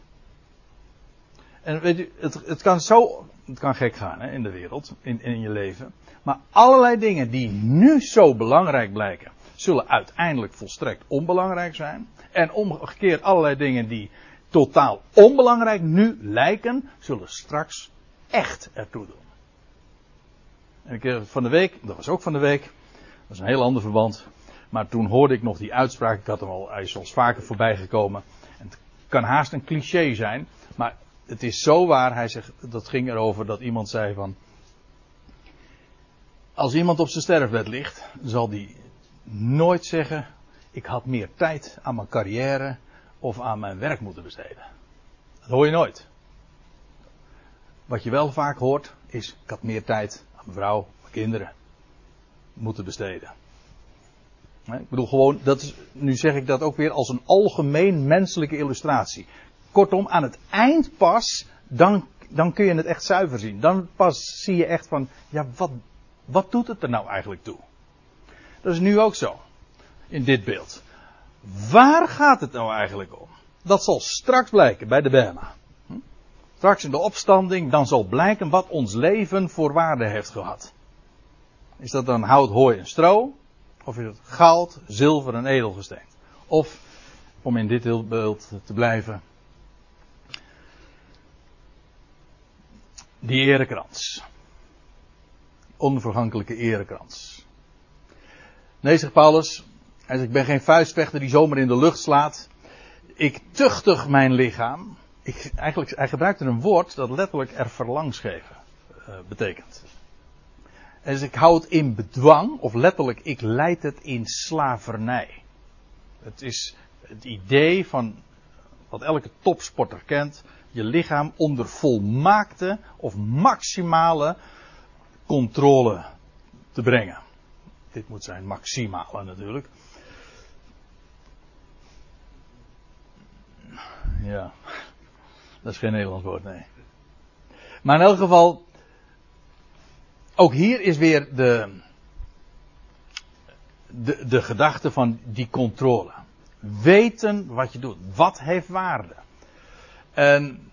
En weet u, het, het kan zo, het kan gek gaan hè, in de wereld, in, in je leven. Maar allerlei dingen die nu zo belangrijk blijken, zullen uiteindelijk volstrekt onbelangrijk zijn. En omgekeerd allerlei dingen die totaal onbelangrijk nu lijken, zullen straks echt ertoe doen. En ik van de week, dat was ook van de week, dat is een heel ander verband. Maar toen hoorde ik nog die uitspraak, ik had hem al, hij is al vaker voorbij gekomen. En het kan haast een cliché zijn, maar het is zo waar. Hij zegt, dat ging erover dat iemand zei van, als iemand op zijn sterfbed ligt, zal die nooit zeggen, ik had meer tijd aan mijn carrière of aan mijn werk moeten besteden. Dat hoor je nooit. Wat je wel vaak hoort is, ik had meer tijd aan mijn vrouw, mijn kinderen moeten besteden. Ik bedoel gewoon, dat is, nu zeg ik dat ook weer als een algemeen menselijke illustratie. Kortom, aan het eind pas, dan, dan kun je het echt zuiver zien. Dan pas zie je echt van, ja, wat, wat doet het er nou eigenlijk toe? Dat is nu ook zo. In dit beeld. Waar gaat het nou eigenlijk om? Dat zal straks blijken bij de Bema. Straks in de opstanding, dan zal blijken wat ons leven voor waarde heeft gehad. Is dat dan hout, hooi en stro? Of is het goud, zilver en edelgesteen? Of, om in dit beeld te blijven, die erekrans. Onvergankelijke erekrans. Nee, zegt Paulus, hij ik ben geen vuistvechter die zomaar in de lucht slaat. Ik tuchtig mijn lichaam ik, eigenlijk, hij gebruikte een woord dat letterlijk er verlangs geven uh, betekent. Dus ik hou het in bedwang, of letterlijk, ik leid het in slavernij. Het is het idee van wat elke topsporter kent, je lichaam onder volmaakte of maximale controle te brengen. Dit moet zijn maximale natuurlijk. Ja. Dat is geen Nederlands woord, nee. Maar in elk geval, ook hier is weer de, de, de gedachte van die controle. Weten wat je doet. Wat heeft waarde? En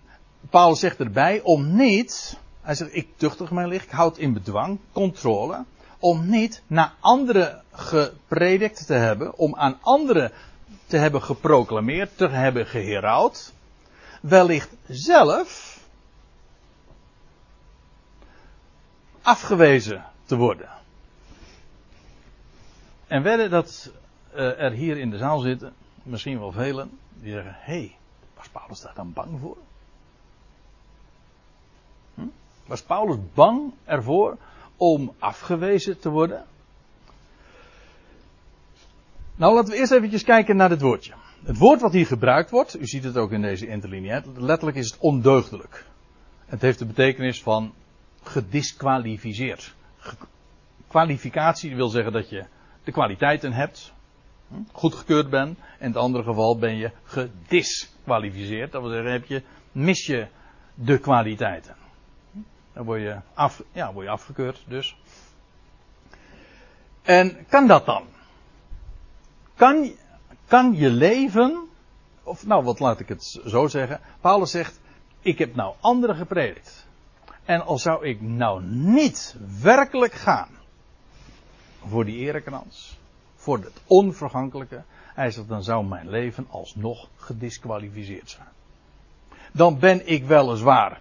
Paulus zegt erbij om niet, hij zegt ik tuchtig mijn licht, ik houd in bedwang, controle, om niet naar anderen gepredikt te hebben, om aan anderen te hebben geproclameerd, te hebben geherouwd, wellicht zelf afgewezen te worden. En wedden dat uh, er hier in de zaal zitten, misschien wel velen, die zeggen: hé, hey, was Paulus daar dan bang voor? Hm? Was Paulus bang ervoor om afgewezen te worden? Nou, laten we eerst eventjes kijken naar dit woordje. Het woord wat hier gebruikt wordt, u ziet het ook in deze interlineair, letterlijk is het ondeugdelijk. Het heeft de betekenis van gedisqualificeerd. Kwalificatie wil zeggen dat je de kwaliteiten hebt, hm, goedgekeurd bent. In het andere geval ben je gedisqualificeerd. Dat wil zeggen, heb je, mis je de kwaliteiten. Dan word je, af, ja, word je afgekeurd dus. En kan dat dan? Kan, kan je leven, of nou wat laat ik het zo zeggen, Paulus zegt, ik heb nou anderen gepredikt. En al zou ik nou niet werkelijk gaan voor die erekrans, voor het onvergankelijke, hij zegt dan zou mijn leven alsnog gedisqualificeerd zijn. dan ben ik weliswaar.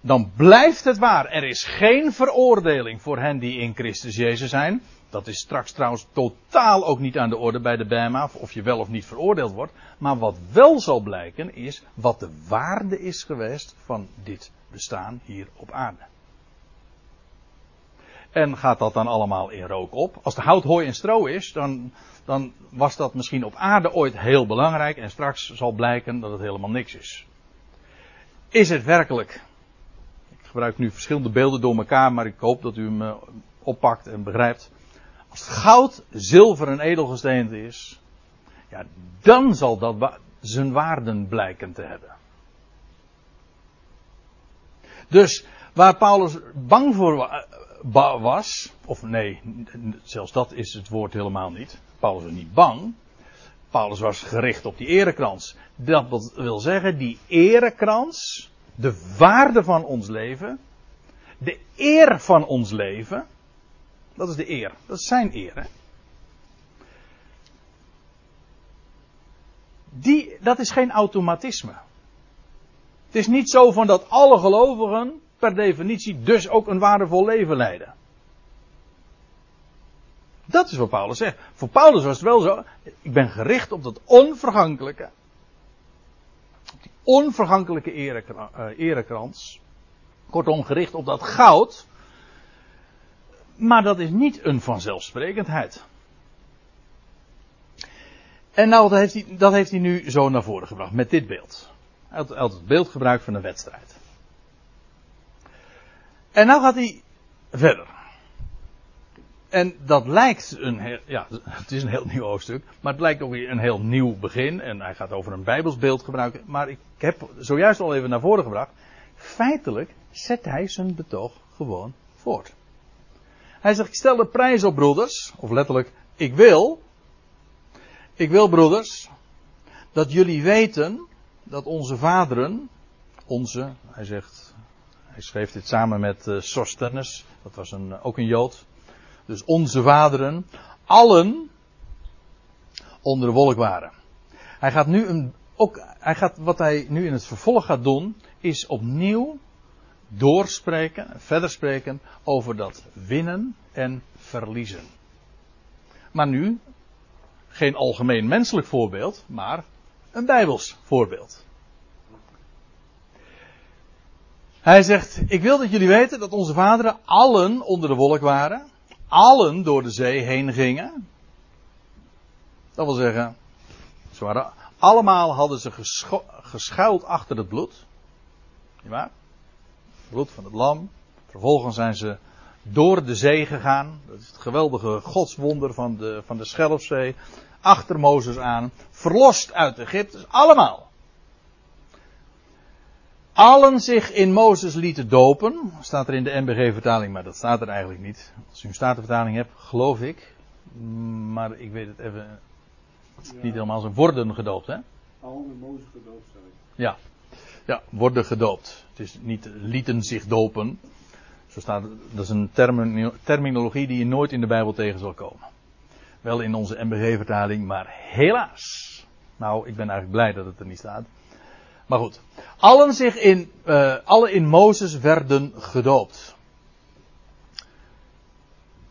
Dan blijft het waar. Er is geen veroordeling voor hen die in Christus Jezus zijn. Dat is straks trouwens totaal ook niet aan de orde bij de Bema, of je wel of niet veroordeeld wordt. Maar wat wel zal blijken is wat de waarde is geweest van dit bestaan hier op aarde. En gaat dat dan allemaal in rook op? Als de hout, hooi en stro is, dan, dan was dat misschien op aarde ooit heel belangrijk en straks zal blijken dat het helemaal niks is. Is het werkelijk? Ik gebruik nu verschillende beelden door elkaar, maar ik hoop dat u hem eh, oppakt en begrijpt. Als goud, zilver en edelgesteente is, ja, dan zal dat zijn waarden blijken te hebben. Dus waar Paulus bang voor was, of nee, zelfs dat is het woord helemaal niet. Paulus was niet bang. Paulus was gericht op die erekrans. Dat wil zeggen, die erekrans, de waarde van ons leven, de eer van ons leven, dat is de eer. Dat is zijn eer. Die, dat is geen automatisme. Het is niet zo van dat alle gelovigen per definitie dus ook een waardevol leven leiden. Dat is wat Paulus zegt. Voor Paulus was het wel zo. Ik ben gericht op dat onvergankelijke. Die onvergankelijke eh, erekrans. Kortom, gericht op dat goud. Maar dat is niet een vanzelfsprekendheid. En nou, heeft, hij, dat heeft hij nu zo naar voren gebracht met dit beeld. Had, had het beeld gebruikt van een wedstrijd. En nou gaat hij verder. En dat lijkt een ja, het is een heel nieuw hoofdstuk, maar het lijkt ook weer een heel nieuw begin. En hij gaat over een bijbelsbeeld gebruiken. Maar ik heb zojuist al even naar voren gebracht. Feitelijk zet hij zijn betoog gewoon voort. Hij zegt, ik stel de prijs op broeders, of letterlijk, ik wil, ik wil broeders, dat jullie weten dat onze vaderen, onze, hij zegt, hij schreef dit samen met uh, dat was een, ook een Jood. Dus onze vaderen, allen onder de wolk waren. Hij gaat nu een, ook, hij gaat, wat hij nu in het vervolg gaat doen, is opnieuw doorspreken, verder spreken over dat winnen en verliezen. Maar nu geen algemeen menselijk voorbeeld, maar een bijbels voorbeeld. Hij zegt, ik wil dat jullie weten dat onze vaderen allen onder de wolk waren, allen door de zee heen gingen. Dat wil zeggen, ze waren, allemaal hadden ze geschuild achter het bloed. Niet waar? bloed van het lam. Vervolgens zijn ze door de zee gegaan. Dat is het geweldige godswonder van de, van de Schelfzee. Achter Mozes aan. Verlost uit Egypte. Dus allemaal. Allen zich in Mozes lieten dopen. Staat er in de MBG-vertaling, maar dat staat er eigenlijk niet. Als u een statenvertaling hebt, geloof ik. Maar ik weet het even niet helemaal. Ze worden gedoopt, hè? Allen in Mozes gedoopt zijn. Ja. Ja, worden gedoopt. Het is niet lieten zich dopen. Zo staat, dat is een terminologie die je nooit in de Bijbel tegen zal komen. Wel in onze MBG-vertaling, maar helaas. Nou, ik ben eigenlijk blij dat het er niet staat. Maar goed. Allen zich in, uh, alle in Mozes werden gedoopt.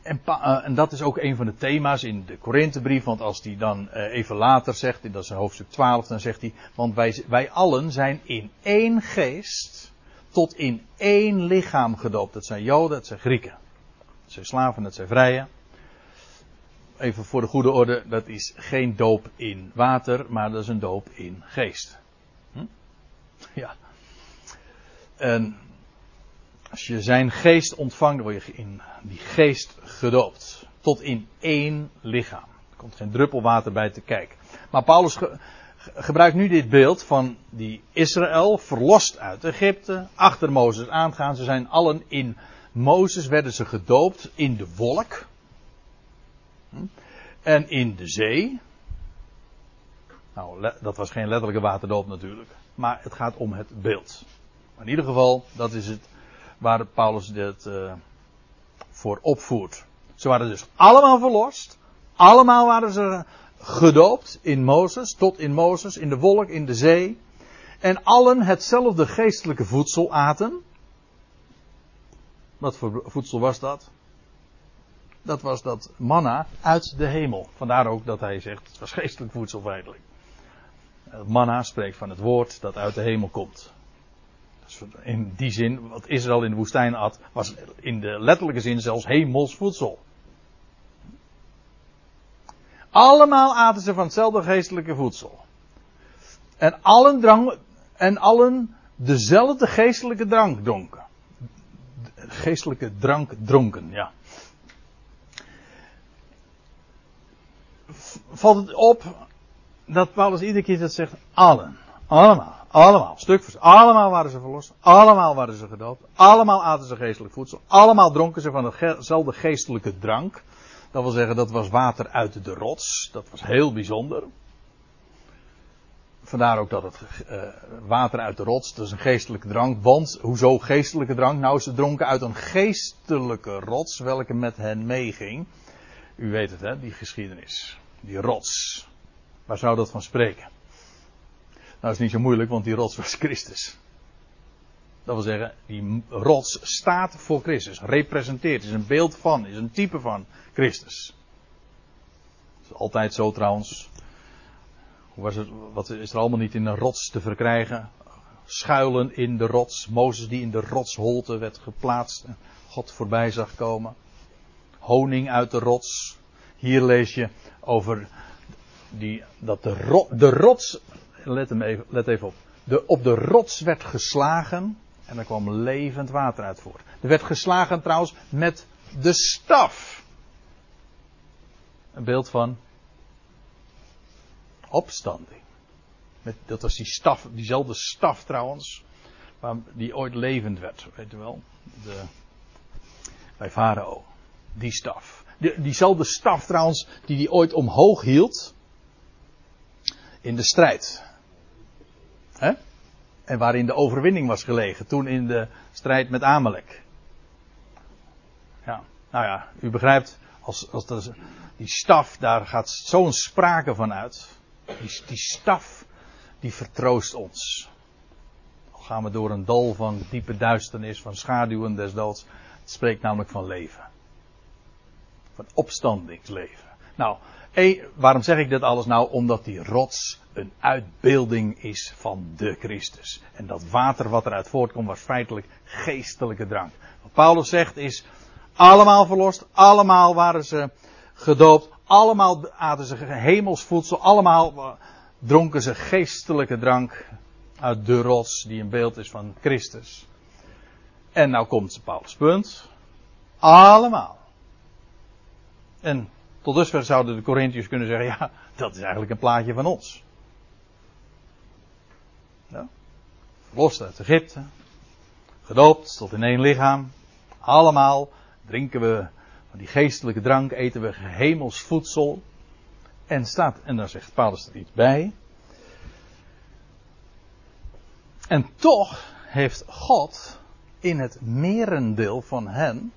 En, uh, en, dat is ook een van de thema's in de Korinthebrief, want als die dan uh, even later zegt, dat is hoofdstuk 12, dan zegt hij, want wij, wij allen zijn in één geest tot in één lichaam gedoopt. Dat zijn Joden, dat zijn Grieken. Dat zijn slaven, dat zijn vrije. Even voor de goede orde, dat is geen doop in water, maar dat is een doop in geest. Hm? Ja. En als je zijn geest ontvangt, word je in die geest gedoopt. Tot in één lichaam. Er komt geen druppel water bij te kijken. Maar Paulus gebruikt nu dit beeld van die Israël, verlost uit Egypte, achter Mozes aangaan. Ze zijn allen in Mozes, werden ze gedoopt in de wolk. En in de zee. Nou, dat was geen letterlijke waterdoop natuurlijk. Maar het gaat om het beeld. Maar in ieder geval, dat is het waar Paulus dit uh, voor opvoert. Ze waren dus allemaal verlost. Allemaal waren ze gedoopt in Mozes, tot in Mozes, in de wolk, in de zee. En allen hetzelfde geestelijke voedsel aten. Wat voor voedsel was dat? Dat was dat manna uit de hemel. Vandaar ook dat hij zegt, het was geestelijk voedsel feitelijk. Manna spreekt van het woord dat uit de hemel komt. Dus in die zin, wat Israël in de woestijn at, was in de letterlijke zin zelfs hemels voedsel. Allemaal aten ze van hetzelfde geestelijke voedsel. En allen, drang, en allen dezelfde geestelijke drank dronken. Geestelijke drank dronken, ja. Valt het op dat Paulus iedere keer dat zegt, allen. Allemaal. Allemaal. Stuk voor stuk. Allemaal waren ze verlost. Allemaal waren ze gedoopt. Allemaal aten ze geestelijk voedsel. Allemaal dronken ze van dezelfde geestelijke drank. Dat wil zeggen, dat was water uit de rots. Dat was heel bijzonder. Vandaar ook dat het uh, water uit de rots, dat is een geestelijke drank. Want, hoezo geestelijke drank? Nou, ze dronken uit een geestelijke rots, welke met hen meeging. U weet het, hè, die geschiedenis. Die rots. Waar zou dat van spreken? Nou, is niet zo moeilijk, want die rots was Christus. Dat wil zeggen, die rots staat voor Christus, representeert, is een beeld van, is een type van Christus. Dat is altijd zo trouwens. Hoe was het, wat is er allemaal niet in een rots te verkrijgen? Schuilen in de rots. Mozes die in de rotsholte werd geplaatst. En God voorbij zag komen. Honing uit de rots. Hier lees je over die, dat de, de rots. Let, hem even, let even op. De, op de rots werd geslagen. En er kwam levend water uit voort. Er werd geslagen trouwens met de staf. Een beeld van opstanding. Met, dat was die staf, diezelfde staf trouwens, die ooit levend werd, weet u wel. De, bij Farao. Die staf. Die, diezelfde staf trouwens, die hij ooit omhoog hield. In de strijd. En waarin de overwinning was gelegen. Toen in de strijd met Amalek. Ja, nou ja, u begrijpt. Als, als dat, die staf, daar gaat zo'n sprake van uit. Die, die staf, die vertroost ons. Al gaan we door een dal van diepe duisternis, van schaduwen des doods. Het spreekt namelijk van leven. Van opstandingsleven. Nou, waarom zeg ik dit alles nou? Omdat die rots een uitbeelding is van de Christus. En dat water wat eruit voortkomt was feitelijk geestelijke drank. Wat Paulus zegt is, allemaal verlost, allemaal waren ze gedoopt, allemaal aten ze hemelsvoedsel, allemaal dronken ze geestelijke drank uit de rots die een beeld is van Christus. En nou komt Paulus punt. Allemaal. En tot dusver zouden de Corinthiërs kunnen zeggen, ja, dat is eigenlijk een plaatje van ons. Ja. Verlost uit Egypte. Gedoopt tot in één lichaam. Allemaal drinken we van die geestelijke drank, eten we hemels voedsel. En staat, en daar zegt Paulus er iets bij. En toch heeft God in het merendeel van hen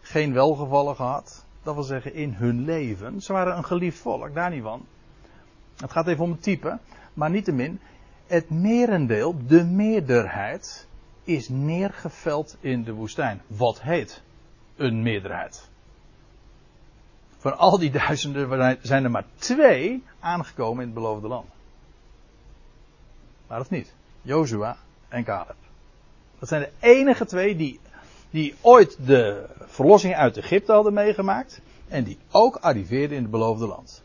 geen welgevallen gehad dat wil zeggen in hun leven. Ze waren een geliefd volk, daar niet van. Het gaat even om het type, maar niettemin, het merendeel, de meerderheid, is neergeveld in de woestijn. Wat heet een meerderheid? Van al die duizenden zijn er maar twee aangekomen in het beloofde land. Maar of niet? Jozua en Caleb. Dat zijn de enige twee die die ooit de verlossing uit Egypte hadden meegemaakt en die ook arriveerden in het beloofde land.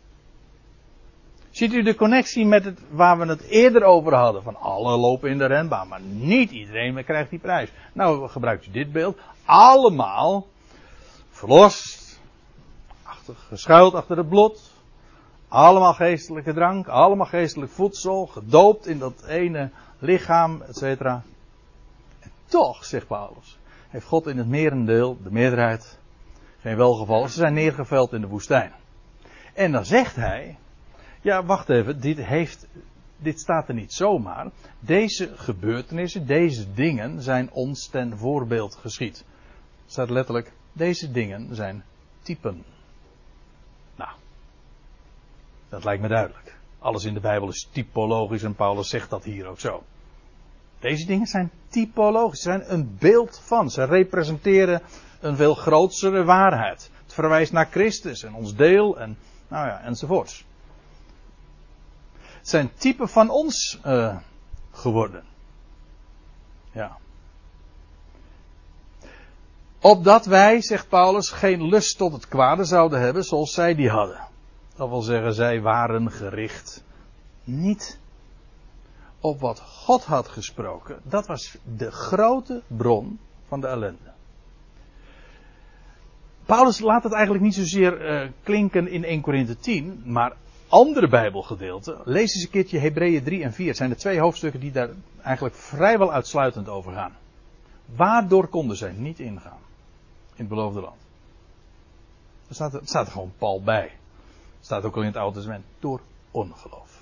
Ziet u de connectie met het waar we het eerder over hadden? Van alle lopen in de renbaan, maar niet iedereen krijgt die prijs. Nou gebruikt u dit beeld. Allemaal verlost, achter, geschuild achter het bloed. Allemaal geestelijke drank, allemaal geestelijk voedsel, gedoopt in dat ene lichaam, etc. En toch, zegt Paulus, heeft God in het merendeel, de meerderheid, geen welgeval. Ze zijn neergeveld in de woestijn. En dan zegt hij, ja wacht even, dit, heeft, dit staat er niet zomaar. Deze gebeurtenissen, deze dingen zijn ons ten voorbeeld geschied. staat letterlijk, deze dingen zijn typen. Nou, dat lijkt me duidelijk. Alles in de Bijbel is typologisch en Paulus zegt dat hier ook zo. Deze dingen zijn typologisch, ze zijn een beeld van. Ze representeren een veel grotere waarheid. Het verwijst naar Christus en ons deel en nou ja, enzovoorts. Het zijn typen van ons uh, geworden. Ja. Opdat wij, zegt Paulus, geen lust tot het kwade zouden hebben zoals zij die hadden. Dat wil zeggen, zij waren gericht niet op wat God had gesproken. Dat was de grote bron van de ellende. Paulus laat het eigenlijk niet zozeer uh, klinken in 1 Korinthe 10, maar andere Bijbelgedeelten. Lees eens een keertje Hebreeën 3 en 4. Het zijn de twee hoofdstukken die daar eigenlijk vrijwel uitsluitend over gaan. Waardoor konden zij niet ingaan in het beloofde land? Er staat, er staat gewoon pal bij. Het staat ook al in het Oude Testament. Door ongeloof.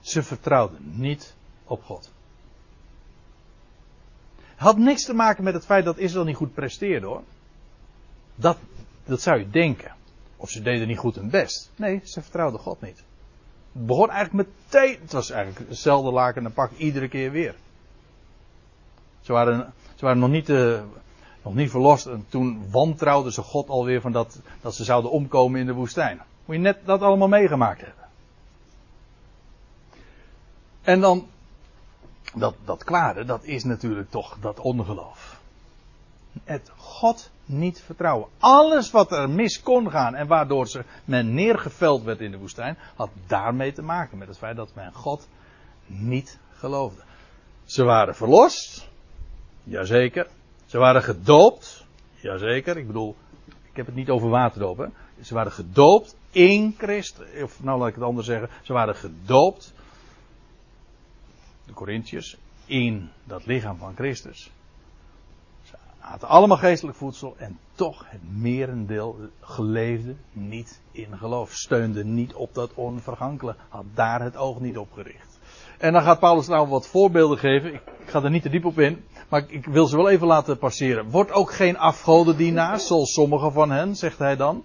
Ze vertrouwden niet op God. Had niks te maken met het feit dat Israël niet goed presteerde hoor. Dat, dat zou je denken. Of ze deden niet goed hun best. Nee, ze vertrouwden God niet. Het begon eigenlijk meteen. Het was eigenlijk hetzelfde laken en pak iedere keer weer. Ze waren, ze waren nog, niet, uh, nog niet verlost en toen wantrouwden ze God alweer van dat, dat ze zouden omkomen in de woestijn. Moet je net dat allemaal meegemaakt hebben. En dan, dat, dat kwade, dat is natuurlijk toch dat ongeloof. Het God niet vertrouwen. Alles wat er mis kon gaan en waardoor ze, men neergeveld werd in de woestijn, had daarmee te maken met het feit dat men God niet geloofde. Ze waren verlost, jazeker. Ze waren gedoopt, jazeker. Ik bedoel, ik heb het niet over waterdopen. Ze waren gedoopt in Christus, of nou laat ik het anders zeggen, ze waren gedoopt, de Corinthiërs, in dat lichaam van Christus hadden allemaal geestelijk voedsel en toch het merendeel geleefde niet in geloof. Steunde niet op dat onvergankelijke. Had daar het oog niet op gericht. En dan gaat Paulus nou wat voorbeelden geven. Ik, ga er niet te diep op in. Maar ik, ik wil ze wel even laten passeren. Wordt ook geen afgodendienaar, zoals sommigen van hen, zegt hij dan.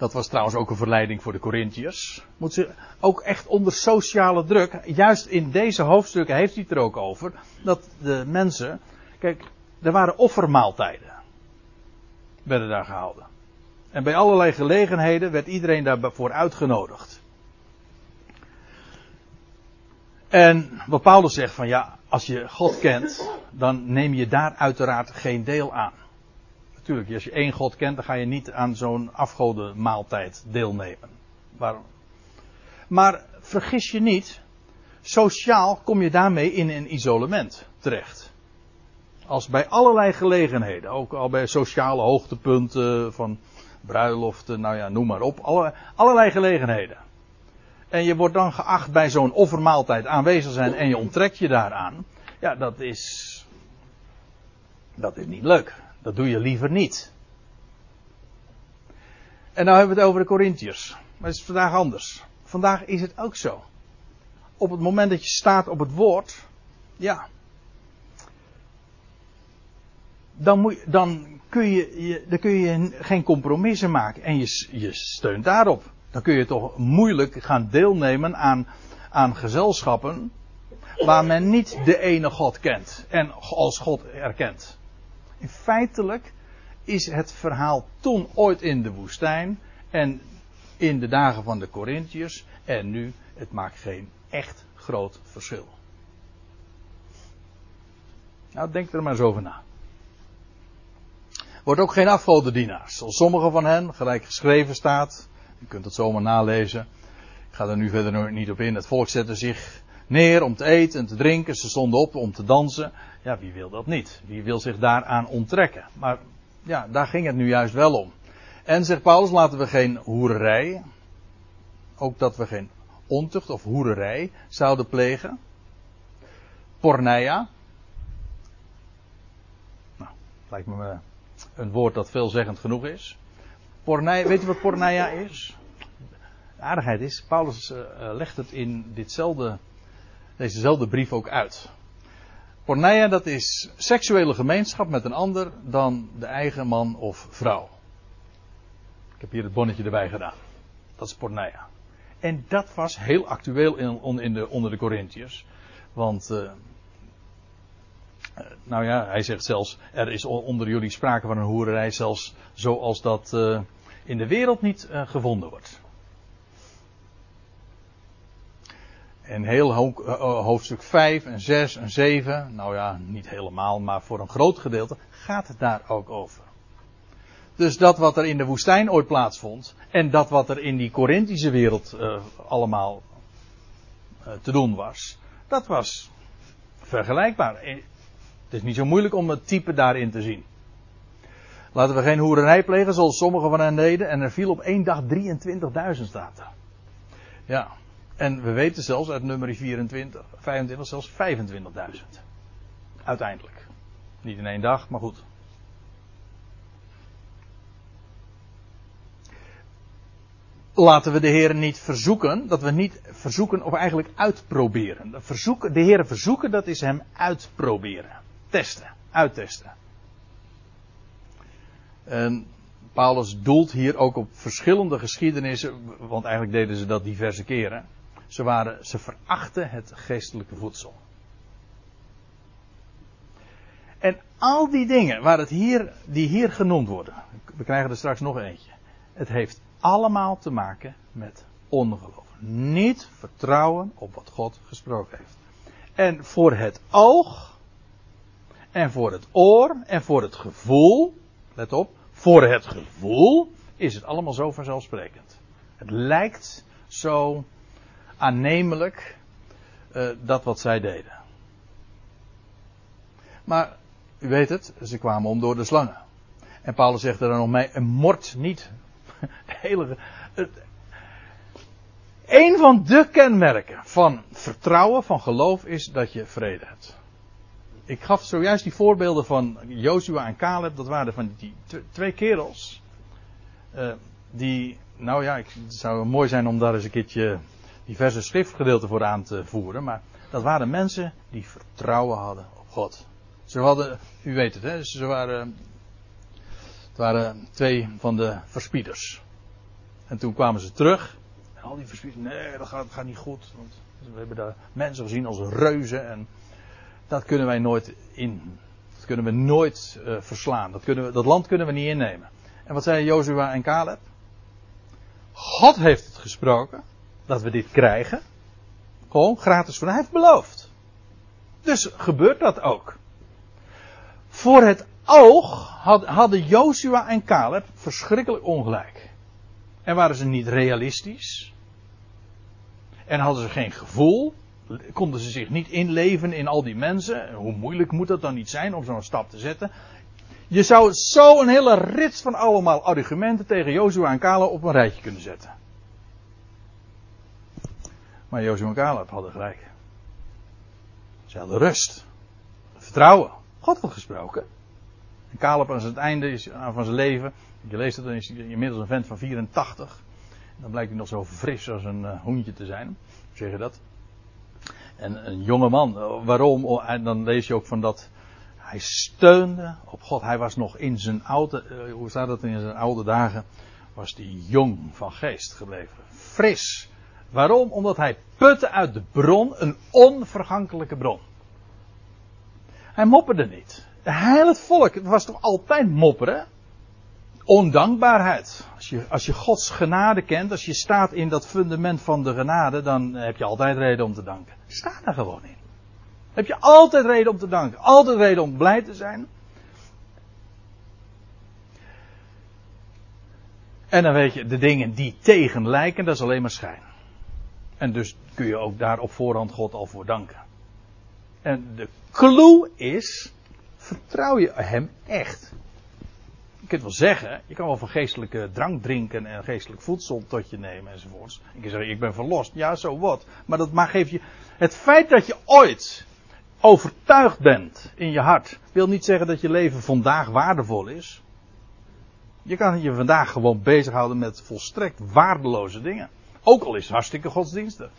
Dat was trouwens ook een verleiding voor de Corinthiërs. Moet ze ook echt onder sociale druk. Juist in deze hoofdstukken heeft hij het er ook over. Dat de mensen. Kijk, er waren offermaaltijden. Werden daar gehouden. En bij allerlei gelegenheden werd iedereen daarvoor uitgenodigd. En wat Paulus zegt van ja, als je God kent, dan neem je daar uiteraard geen deel aan. Natuurlijk, als je één God kent, dan ga je niet aan zo'n afgodenmaaltijd deelnemen. Waarom? Maar vergis je niet, sociaal kom je daarmee in een isolement terecht. Als bij allerlei gelegenheden, ook al bij sociale hoogtepunten van bruiloften, nou ja, noem maar op, alle, allerlei gelegenheden. En je wordt dan geacht bij zo'n offermaaltijd aanwezig zijn en je onttrekt je daaraan. Ja, dat is. Dat is niet leuk. Dat doe je liever niet. En nou hebben we het over de Corinthiërs. Maar het is vandaag anders. Vandaag is het ook zo. Op het moment dat je staat op het woord, ja. Dan, moet dan, kun, je, je, dan kun je geen compromissen maken. En je, je steunt daarop. Dan kun je toch moeilijk gaan deelnemen aan, aan gezelschappen waar men niet de ene God kent en als God erkent. In feitelijk is het verhaal toen ooit in de woestijn en in de dagen van de Corinthiërs en nu, het maakt geen echt groot verschil. Nou, denk er maar eens over na. Wordt ook geen afgodendienaars. Zoals sommige van hen, gelijk geschreven staat. Je kunt het zomaar nalezen. Ik ga er nu verder niet op in. Het volk zette zich neer om te eten en te drinken. Ze stonden op om te dansen. Ja, wie wil dat niet? Wie wil zich daaraan onttrekken? Maar ja, daar ging het nu juist wel om. En zegt Paulus, laten we geen hoererij, ook dat we geen ontucht of hoererij zouden plegen. Porneia. Nou, lijkt me een woord dat veelzeggend genoeg is. Porneia, weet je wat porneia is? Aardigheid is, Paulus uh, legt het in ditzelfde, dezezelfde brief ook uit. Porneia, dat is seksuele gemeenschap met een ander dan de eigen man of vrouw. Ik heb hier het bonnetje erbij gedaan. Dat is porneia. En dat was heel actueel in, in de, onder de Corinthiërs. Want, uh, nou ja, hij zegt zelfs, er is onder jullie sprake van een hoererij, zelfs zoals dat uh, in de wereld niet gevonden wordt. En heel ho hoofdstuk 5 en 6 en 7, nou ja, niet helemaal, maar voor een groot gedeelte, gaat het daar ook over. Dus dat wat er in de woestijn ooit plaatsvond. En dat wat er in die Corinthische wereld uh, allemaal te doen was. Dat was vergelijkbaar. Het is niet zo moeilijk om het type daarin te zien. Laten we geen hoererij plegen zoals sommigen van hen deden. En er viel op één dag 23.000 staat er. Ja. En we weten zelfs uit nummer 24, 25 zelfs 25.000. Uiteindelijk. Niet in één dag, maar goed. laten we de Heer niet verzoeken, dat we niet verzoeken of eigenlijk uitproberen. Verzoeken, de Heer verzoeken, dat is hem uitproberen. Testen, uittesten. En Paulus doelt hier ook op verschillende geschiedenissen, want eigenlijk deden ze dat diverse keren. Ze, waren, ze verachten het geestelijke voedsel. En al die dingen waar het hier, die hier genoemd worden, we krijgen er straks nog eentje. Het heeft allemaal te maken met ongeloof. Niet vertrouwen op wat God gesproken heeft. En voor het oog, en voor het oor, en voor het gevoel, let op, voor het gevoel is het allemaal zo vanzelfsprekend. Het lijkt zo aannemelijk uh, dat wat zij deden. Maar u weet het, ze kwamen om door de slangen. En Paulus zegt er dan nog mee, een mort niet (laughs) hele. een van de kenmerken van vertrouwen, van geloof, is dat je vrede hebt. Ik gaf zojuist die voorbeelden van Joshua en Caleb. Dat waren van die twee kerels. Uh, die, nou ja, het zou mooi zijn om daar eens een keertje diverse schriftgedeelten voor aan te voeren. Maar dat waren mensen die vertrouwen hadden op God. Ze hadden, u weet het, hè, ze waren het waren twee van de verspieders. En toen kwamen ze terug. En al die verspieders, nee, dat gaat, gaat niet goed. Want we hebben daar mensen gezien als reuzen. En dat kunnen wij nooit in. Dat kunnen we nooit uh, verslaan. Dat, kunnen we, dat land kunnen we niet innemen. En wat zeiden Jozua en Caleb? God heeft het gesproken. Dat we dit krijgen. Gewoon gratis voor. Hij heeft beloofd. Dus gebeurt dat ook. Voor het oog hadden Joshua en Caleb verschrikkelijk ongelijk. En waren ze niet realistisch. En hadden ze geen gevoel. Konden ze zich niet inleven in al die mensen. Hoe moeilijk moet dat dan niet zijn om zo'n stap te zetten? Je zou zo een hele rits van allemaal argumenten tegen Joshua en Caleb op een rijtje kunnen zetten. Maar Joshua en Caleb hadden gelijk. Ze hadden rust. Vertrouwen. God had gesproken. En Caleb aan het einde van zijn leven, je leest het, dan is hij inmiddels een vent van 84. En dan blijkt hij nog zo fris als een uh, hoentje te zijn. Hoe zeg je dat? En een jonge man, eh, waarom? Oh, en dan lees je ook van dat hij steunde op God. Hij was nog in zijn oude, uh, hoe staat dat in zijn oude dagen, was hij jong van geest gebleven. Fris. Waarom? Omdat hij putte uit de bron, een onvergankelijke bron. Hij mopperde niet. Heil het volk. Was toch altijd mopperen? Ondankbaarheid. Als je, als je Gods genade kent, als je staat in dat fundament van de genade, dan heb je altijd reden om te danken. Sta daar gewoon in. Heb je altijd reden om te danken. Altijd reden om blij te zijn. En dan weet je, de dingen die tegen lijken, dat is alleen maar schijn. En dus kun je ook daar op voorhand God al voor danken. En de clue is, vertrouw je hem echt? Je kunt wel zeggen, je kan wel van geestelijke drank drinken en geestelijk voedsel tot je nemen enzovoorts. Ik kan zeggen, ik ben verlost. Ja, zo wat. Maar dat geeft je. Het feit dat je ooit overtuigd bent in je hart, wil niet zeggen dat je leven vandaag waardevol is. Je kan je vandaag gewoon bezighouden met volstrekt waardeloze dingen. Ook al is het hartstikke godsdienstig.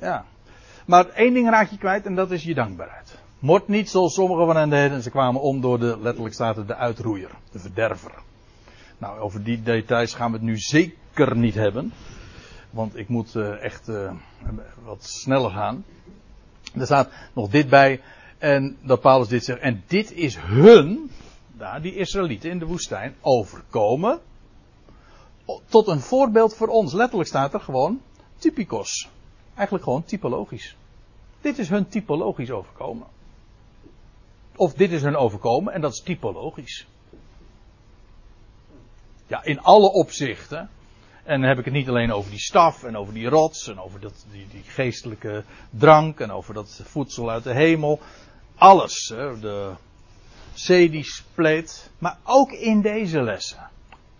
Ja. Maar één ding raak je kwijt en dat is je dankbaarheid. Mord niet zoals sommigen van hen deden. Ze kwamen om door de, letterlijk staat er, de uitroeier. De verderver. Nou, over die details gaan we het nu zeker niet hebben. Want ik moet uh, echt uh, wat sneller gaan. Er staat nog dit bij. En dat Paulus dit zegt. En dit is hun, daar, die Israëlieten in de woestijn, overkomen. Tot een voorbeeld voor ons. Letterlijk staat er gewoon typicos. Eigenlijk gewoon typologisch. Dit is hun typologisch overkomen. Of dit is hun overkomen en dat is typologisch. Ja, in alle opzichten. En dan heb ik het niet alleen over die staf en over die rots en over dat, die, die geestelijke drank en over dat voedsel uit de hemel. Alles. Hè, de zee die spleet. Maar ook in deze lessen.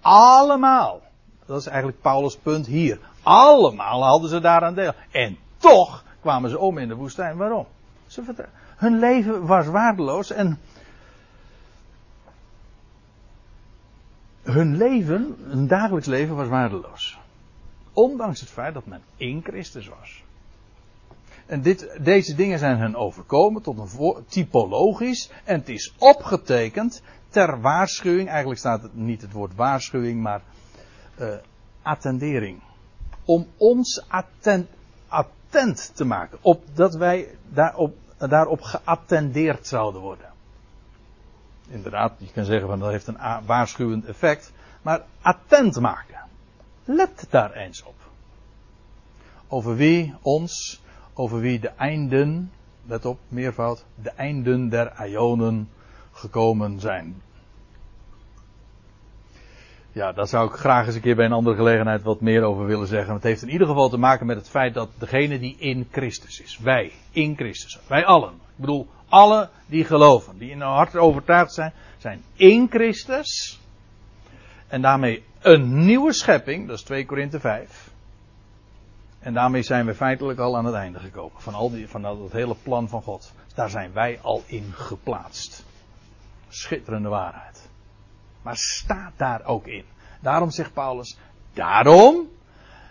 Allemaal. Dat is eigenlijk Paulus' punt hier. Allemaal hadden ze daaraan deel. En toch kwamen ze om in de woestijn. Waarom? Ze hun leven was waardeloos en hun leven, hun dagelijks leven was waardeloos. Ondanks het feit dat men in Christus was. En dit, deze dingen zijn hen overkomen tot een typologisch. En het is opgetekend ter waarschuwing. Eigenlijk staat het niet het woord waarschuwing, maar uh, attendering. Om ons attent, attent te maken. Opdat wij daarop, daarop geattendeerd zouden worden. Inderdaad, je kan zeggen van dat heeft een waarschuwend effect. Maar attent maken. Let daar eens op. Over wie ons, over wie de einden, let op, meervoud, de einden der Ionen gekomen zijn. Ja, daar zou ik graag eens een keer bij een andere gelegenheid wat meer over willen zeggen. Het heeft in ieder geval te maken met het feit dat degene die in Christus is, wij, in Christus, wij allen, ik bedoel, alle die geloven, die in hun hart overtuigd zijn, zijn in Christus. En daarmee een nieuwe schepping, dat is 2 Korinthe 5. En daarmee zijn we feitelijk al aan het einde gekomen. Van, al die, van dat hele plan van God. Daar zijn wij al in geplaatst. Schitterende waarheid. Maar staat daar ook in. Daarom zegt Paulus. Daarom,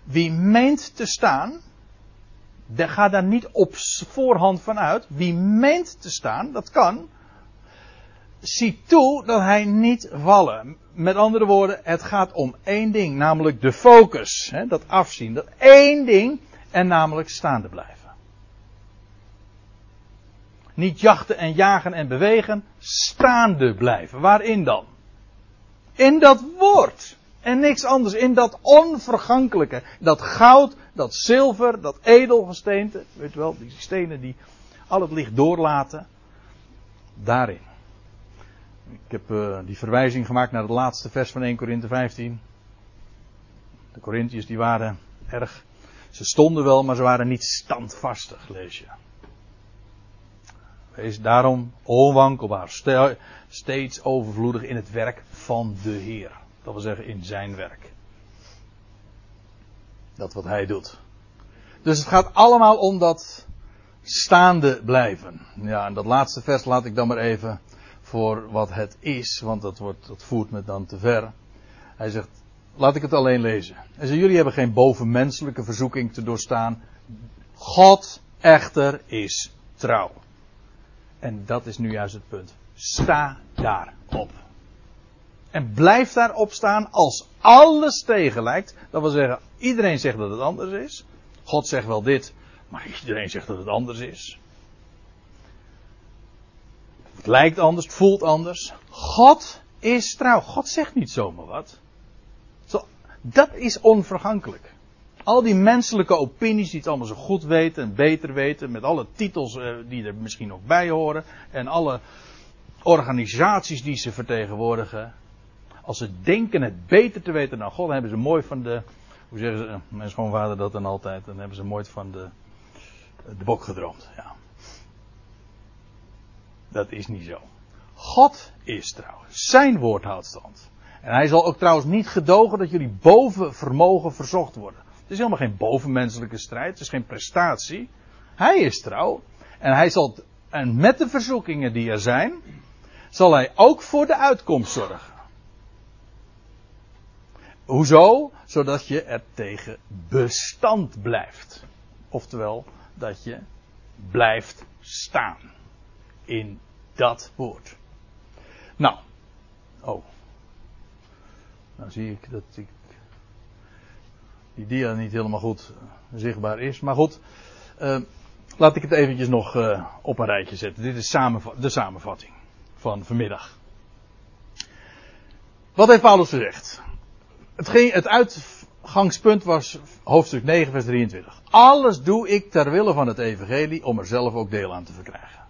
wie meent te staan. Ga daar niet op voorhand van uit. Wie meent te staan, dat kan. Zie toe dat hij niet vallen. Met andere woorden, het gaat om één ding, namelijk de focus. Hè, dat afzien. Dat één ding, en namelijk staande blijven. Niet jachten en jagen en bewegen, staande blijven. Waarin dan? In dat woord. En niks anders. In dat onvergankelijke. Dat goud, dat zilver, dat edelgesteente. Weet je wel, die stenen die al het licht doorlaten. Daarin. Ik heb uh, die verwijzing gemaakt naar het laatste vers van 1 Korinthe 15. De Corinthiërs die waren erg. Ze stonden wel, maar ze waren niet standvastig, lees je. Wees daarom onwankelbaar, steeds overvloedig in het werk van de Heer. Dat wil zeggen in zijn werk. Dat wat hij doet. Dus het gaat allemaal om dat staande blijven. Ja, en dat laatste vers laat ik dan maar even voor wat het is, want dat, wordt, dat voert me dan te ver. Hij zegt, laat ik het alleen lezen. Hij zegt, jullie hebben geen bovenmenselijke verzoeking te doorstaan. God echter is trouw. En dat is nu juist het punt. Sta daarop. En blijf daarop staan als alles tegen lijkt. Dat wil zeggen, iedereen zegt dat het anders is. God zegt wel dit, maar iedereen zegt dat het anders is. Het lijkt anders, het voelt anders. God is trouw. God zegt niet zomaar wat. Dat is onvergankelijk. Al die menselijke opinies die het allemaal zo goed weten en beter weten, met alle titels eh, die er misschien nog bij horen en alle organisaties die ze vertegenwoordigen. Als ze denken het beter te weten dan God, dan hebben ze mooi van de, hoe zeggen ze, mijn schoonvader dat dan altijd, dan hebben ze mooi van de, de bok gedroomd. Ja. Dat is niet zo. God is trouw. Zijn woord houdt stand. En hij zal ook trouwens niet gedogen dat jullie boven vermogen verzocht worden. Het is helemaal geen bovenmenselijke strijd. Het is geen prestatie. Hij is trouw. En hij zal, en met de verzoekingen die er zijn, zal hij ook voor de uitkomst zorgen. Hoezo? Zodat je er tegen bestand blijft. Oftewel, dat je blijft staan. In dat woord. Nou. Oh. Nou zie ik dat ik die dia niet helemaal goed zichtbaar is. Maar goed, uh, laat ik het eventjes nog uh, op een rijtje zetten. Dit is de samenvatting van vanmiddag. Wat heeft Paulus gezegd? Het, het uitgangspunt was hoofdstuk 9, vers 23. Alles doe ik ter wille van het evangelie om er zelf ook deel aan te verkrijgen.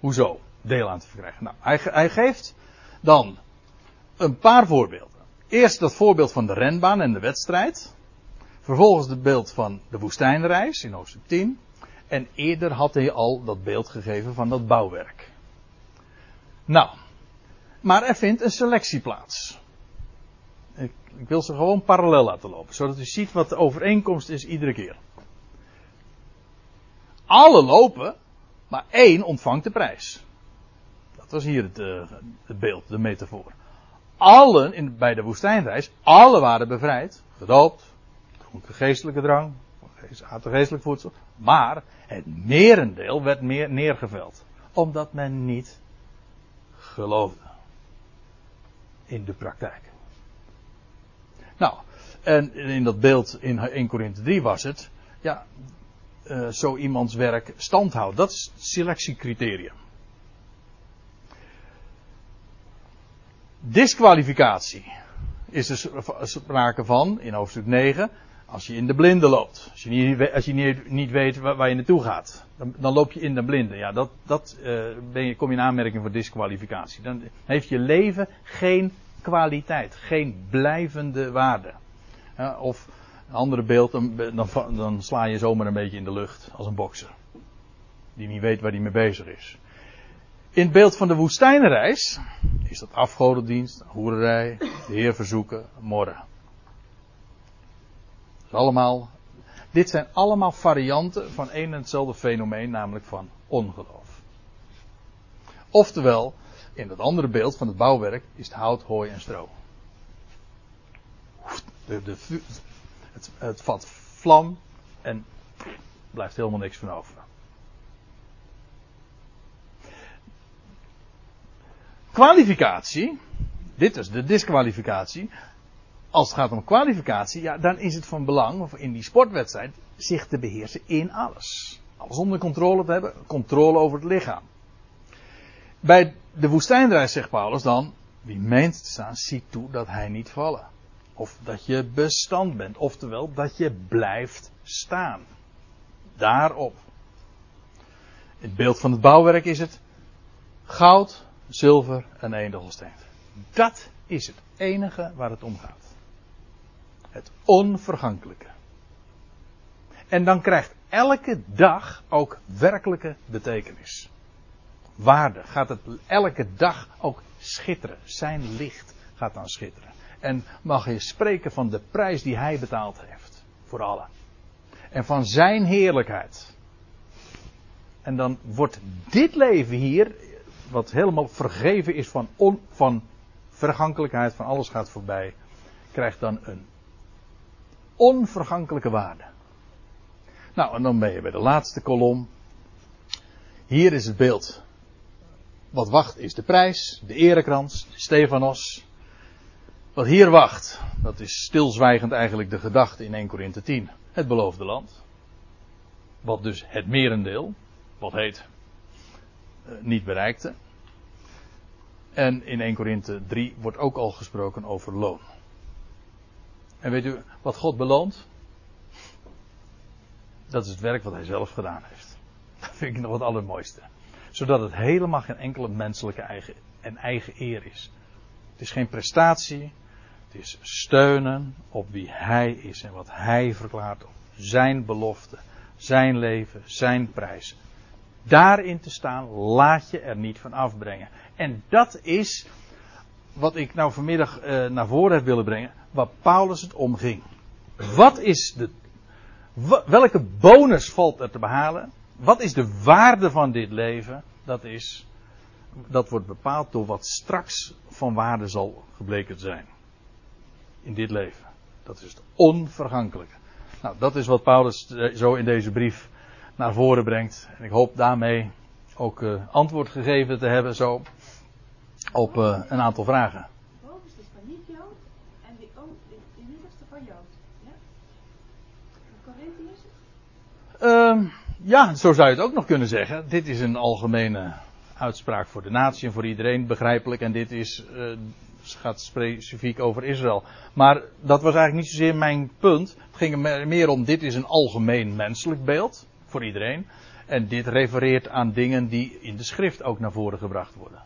Hoezo? Deel aan te verkrijgen. Nou, hij, hij geeft dan een paar voorbeelden. Eerst dat voorbeeld van de renbaan en de wedstrijd. Vervolgens het beeld van de woestijnreis in hoofdstuk 10. En eerder had hij al dat beeld gegeven van dat bouwwerk. Nou, maar er vindt een selectie plaats. Ik, ik, wil ze gewoon parallel laten lopen, zodat u ziet wat de overeenkomst is iedere keer. Alle lopen, maar één ontvangt de prijs. Dat was hier het, uh, het beeld, de metafoor. Allen in, bij de woestijnreis, alle waren bevrijd, gedoopt, dronken geestelijke drang, aten geestelijk voedsel, maar het merendeel werd meer neergeveld, omdat men niet geloofde in de praktijk. Nou, en in dat beeld in 1 Korinthe 3 was het, ja, uh, zo iemands werk standhoudt. Dat is het selectiecriterium. Disqualificatie is er sprake van in hoofdstuk 9. Als je in de blinde loopt. Als je niet, als je niet, weet waar, je naartoe gaat. Dan, dan, loop je in de blinde. Ja, dat, dat uh, ben je, kom je in aanmerking voor disqualificatie. Dan heeft je leven geen kwaliteit. Geen blijvende waarde. Of een andere beeld, dan, dan, dan, sla je zomaar een beetje in de lucht. Als een bokser. Die niet weet waar hij mee bezig is. In het beeld van de woestijnreis is dat afgodendienst, hoererij, de Heer verzoeken, morren allemaal, dit zijn allemaal varianten van één en hetzelfde fenomeen, namelijk van ongeloof. Oftewel, in dat andere beeld van het bouwwerk is het hout, hooi en stro. Het, het vat vlam en blijft helemaal niks van over. Kwalificatie, dit is de disqualificatie, als het gaat om kwalificatie, ja, dan is het van belang, of in die sportwedstrijd, zich te beheersen in alles. Alles onder controle te hebben, controle over het lichaam. Bij de woestijnreis zegt Paulus dan, wie meent te staan, ziet toe dat hij niet vallen. Of dat je bestand bent, oftewel dat je blijft staan. Daarop. Het beeld van het bouwwerk is het goud, zilver en edelsteen. Dat is het enige waar het om gaat. Het onvergankelijke. En dan krijgt elke dag ook werkelijke betekenis. Waarde. Gaat het elke dag ook schitteren. Zijn licht gaat dan schitteren. En mag je spreken van de prijs die hij betaald heeft. Voor allen. En van zijn heerlijkheid. En dan wordt dit leven hier, wat helemaal vergeven is van, on, van vergankelijkheid, van alles gaat voorbij, krijgt dan een onvergankelijke waarde. Nou, en dan ben je bij de laatste kolom. Hier is het beeld. Wat wacht is de prijs, de erekrans, de Stefanos. Wat hier wacht, dat is stilzwijgend eigenlijk de gedachte in 1 Korinthe 10. Het beloofde land. Wat dus het merendeel, wat heet, eh, niet bereikte. En in 1 Korinthe 3 wordt ook al gesproken over loon. En weet u wat God beloont? Dat is het werk wat hij zelf gedaan heeft. (laughs) Dat vind ik nog het allermooiste. Zodat het helemaal geen enkele menselijke eigen en eigen eer is. Het is geen prestatie. Het is steunen op wie hij is en wat hij verklaart. Op zijn belofte, zijn leven, zijn prijs. Daarin te staan, laat je er niet van afbrengen. En dat is wat ik nou vanmiddag uh, naar voren heb willen brengen, waar Paulus het om ging. Wat is de, welke bonus valt er te behalen? Wat is de waarde van dit leven? Dat is, dat wordt bepaald door wat straks van waarde zal gebleken zijn. In dit leven. Dat is het onvergankelijke. Nou, dat is wat Paulus eh, zo in deze brief naar voren brengt. En ik hoop daarmee ook eh, antwoord gegeven te hebben zo op eh, een aantal vragen. De bovenste van niet-Jood en de, van Jood. Ja? Ehm, ja, zo zou je het ook nog kunnen zeggen. Dit is een algemene uitspraak voor de natie en voor iedereen begrijpelijk. En dit is, eh, gaat specifiek over Israël. Maar dat was eigenlijk niet zozeer mijn punt. Het ging er meer om: dit is een algemeen menselijk beeld voor iedereen. En dit refereert aan dingen die in de schrift ook naar voren gebracht worden.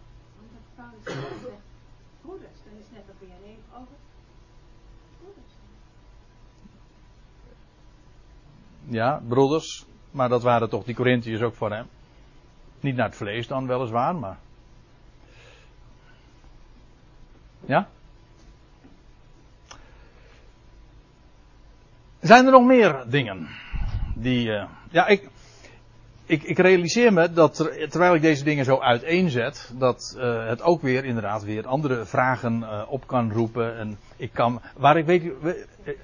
Ja, broeders. Maar dat waren toch die Corinthiërs ook van hem. Niet naar het vlees dan weliswaar, maar. Ja? Zijn er nog meer dingen die. Uh, ja, ik, ik, ik, realiseer me dat terwijl ik deze dingen zo uiteenzet, dat uh, het ook weer inderdaad weer andere vragen uh, op kan roepen. En ik kan, waar ik weet,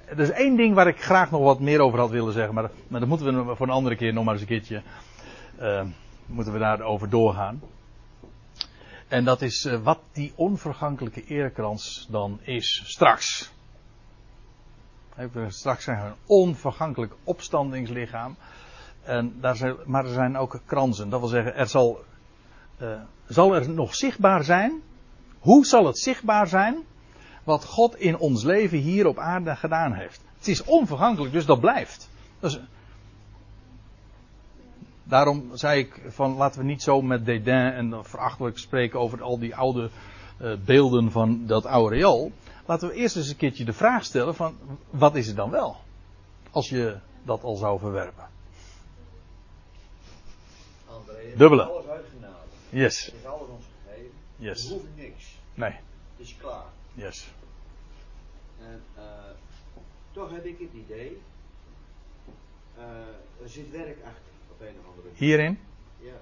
er is één ding waar ik graag nog wat meer over had willen zeggen, maar, maar dat moeten we voor een andere keer nog maar eens een keertje, moeten we daarover doorgaan. En dat is wat die onvergankelijke erekrans dan is straks. Straks zijn we een onvergankelijk opstandingslichaam. En daar zijn, maar er zijn ook kransen. Dat wil zeggen, er zal, uh, zal er nog zichtbaar zijn. Hoe zal het zichtbaar zijn? Wat God in ons leven hier op aarde gedaan heeft. Het is onvergankelijk, dus dat blijft. Dus, daarom zei ik van laten we niet zo met dédain en verachtelijk spreken over al die oude uh, beelden van dat riool. Laten we eerst eens een keertje de vraag stellen van wat is het dan wel? Als je dat al zou verwerpen. Dubbele. Yes. Het is alles ons gegeven. Yes. We hoeven niks. Nee. Het is klaar. Yes. En uh, toch heb ik het idee. Uh, er zit werk achter op een of andere manier. Hierin? Ja.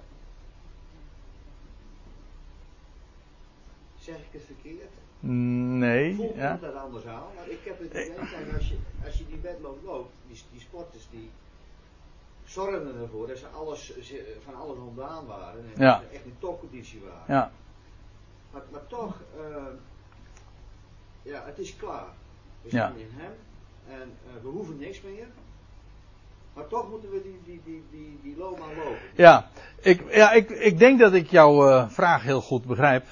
Zeg ik het verkeerd? Nee. Voelt ja. dat anders aan? Maar ik heb het idee, kijk, als je, als je die wedloop loopt, die, die sporters die zorgden ervoor dat ze alles, van alles ontdaan waren. En Ja. dat ze echt in topconditie waren. Ja. Maar, maar toch, eh, ja, het is klaar. We Ja. zijn in hem en eh, we hoeven niks meer. Maar toch moeten we die, die, die, die, die lopen. Ja, ik, ja ik, ik denk dat ik jouw eh, vraag heel goed begrijp.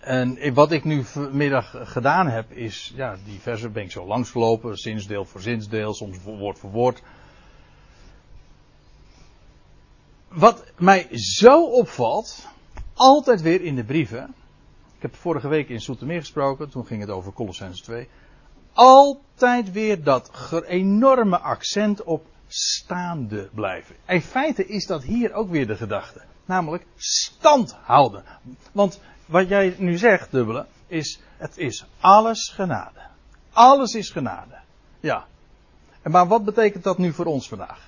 En wat ik nu vanmiddag gedaan heb, is, ja, die versen ben ik zo langsgelopen, zinsdeel voor zinsdeel, soms woord voor woord. Wat mij zo opvalt, altijd weer in de brieven. Ik heb vorige week in Soetermeer gesproken, toen ging het over Colossens 2. Altijd weer dat enorme accent op staande blijven. In feite is dat hier ook weer de gedachte. Namelijk stand houden. Want wat jij nu zegt, dubbele, is het is alles genade. Alles is genade. Ja. Maar wat betekent dat nu voor ons vandaag?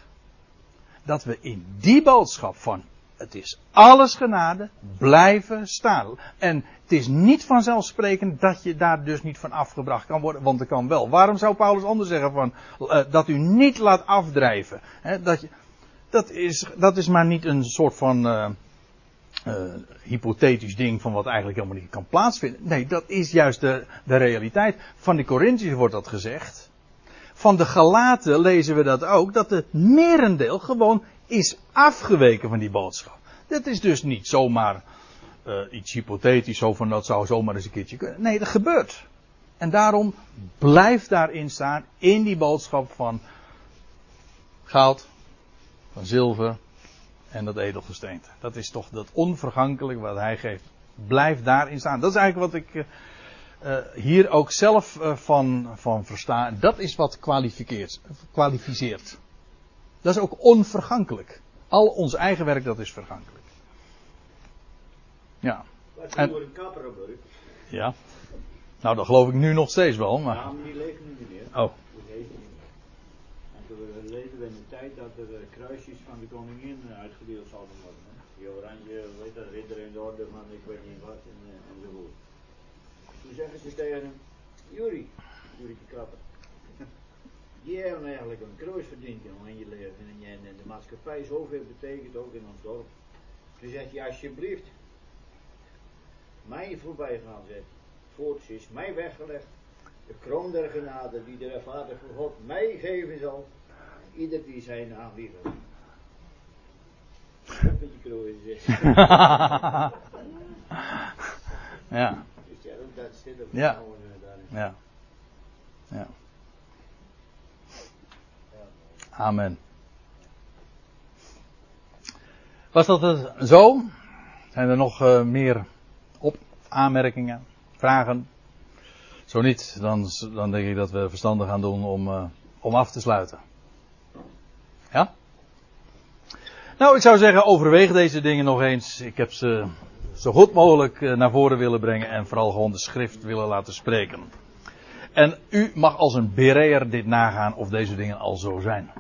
Dat we in die boodschap van het is alles genade blijven staan. En het is niet vanzelfsprekend dat je daar dus niet van afgebracht kan worden, want dat kan wel. Waarom zou Paulus anders zeggen van eh, dat u niet laat afdrijven? Dat, je, dat, is, dat is maar niet een soort van eh, eh, hypothetisch ding van wat eigenlijk helemaal niet kan plaatsvinden. Nee, dat is juist de, de realiteit. Van de Corinthiërs wordt dat gezegd. Van de Galaten lezen we dat ook, dat het merendeel gewoon is afgeweken van die boodschap. Dat is dus niet zomaar eh, iets hypothetisch, zo van dat zou zomaar eens een keertje kunnen. Nee, dat gebeurt. En daarom blijf daarin staan, in die boodschap van goud, van zilver en dat edelgesteente. Dat is toch dat onvergankelijke wat hij geeft. Blijf daarin staan. Dat is eigenlijk wat ik eh, eh, hier ook zelf eh, van, van versta. Dat is wat kwalificeert, kwalificeert. Dat is ook onvergankelijk. Al ons eigen werk, dat is vergankelijk. Ja. En-. Ja. Nou, dat geloof ik nu nog steeds wel, maar. Ja, maar die nu niet meer. Oh. Die leeft niet meer. En we leven in de tijd dat er eh, kruisjes van de koningin uitgedeeld zouden worden. Hè? Die oranje, weet dat, ridder in de orde van ik weet niet wat en, enzovoort. Toen zeggen ze tegen hem, Juri, Juri de Kapper. Die (laughs) hebben eigenlijk een kruis verdiend in je leven en, je- en de maatschappij zoveel betekent ook in ons dorp. Toen zegt hij, alsjeblieft, mij voorbij gaan zet. Voorts is mij weggelegd. de kroon der genade die de Vader voor God mij geven zal. En ieder die zijn naam heeft. (laughs) Een beetje kroon is het. ja, Ja, eh, daarin. ja. Ja. Amen. Was dat het zo? Zijn er nog eh, meer op aanmerkingen, vragen? Zo niet, dan, dan denk ik dat we verstandig gaan doen om, eh, om af te sluiten. Ja? Nou, ik zou zeggen, overweeg deze dingen nog eens. Ik heb ze zo goed mogelijk eh, naar voren willen brengen en vooral gewoon de schrift willen laten spreken. En u mag als een bereer dit nagaan of deze dingen al zo zijn.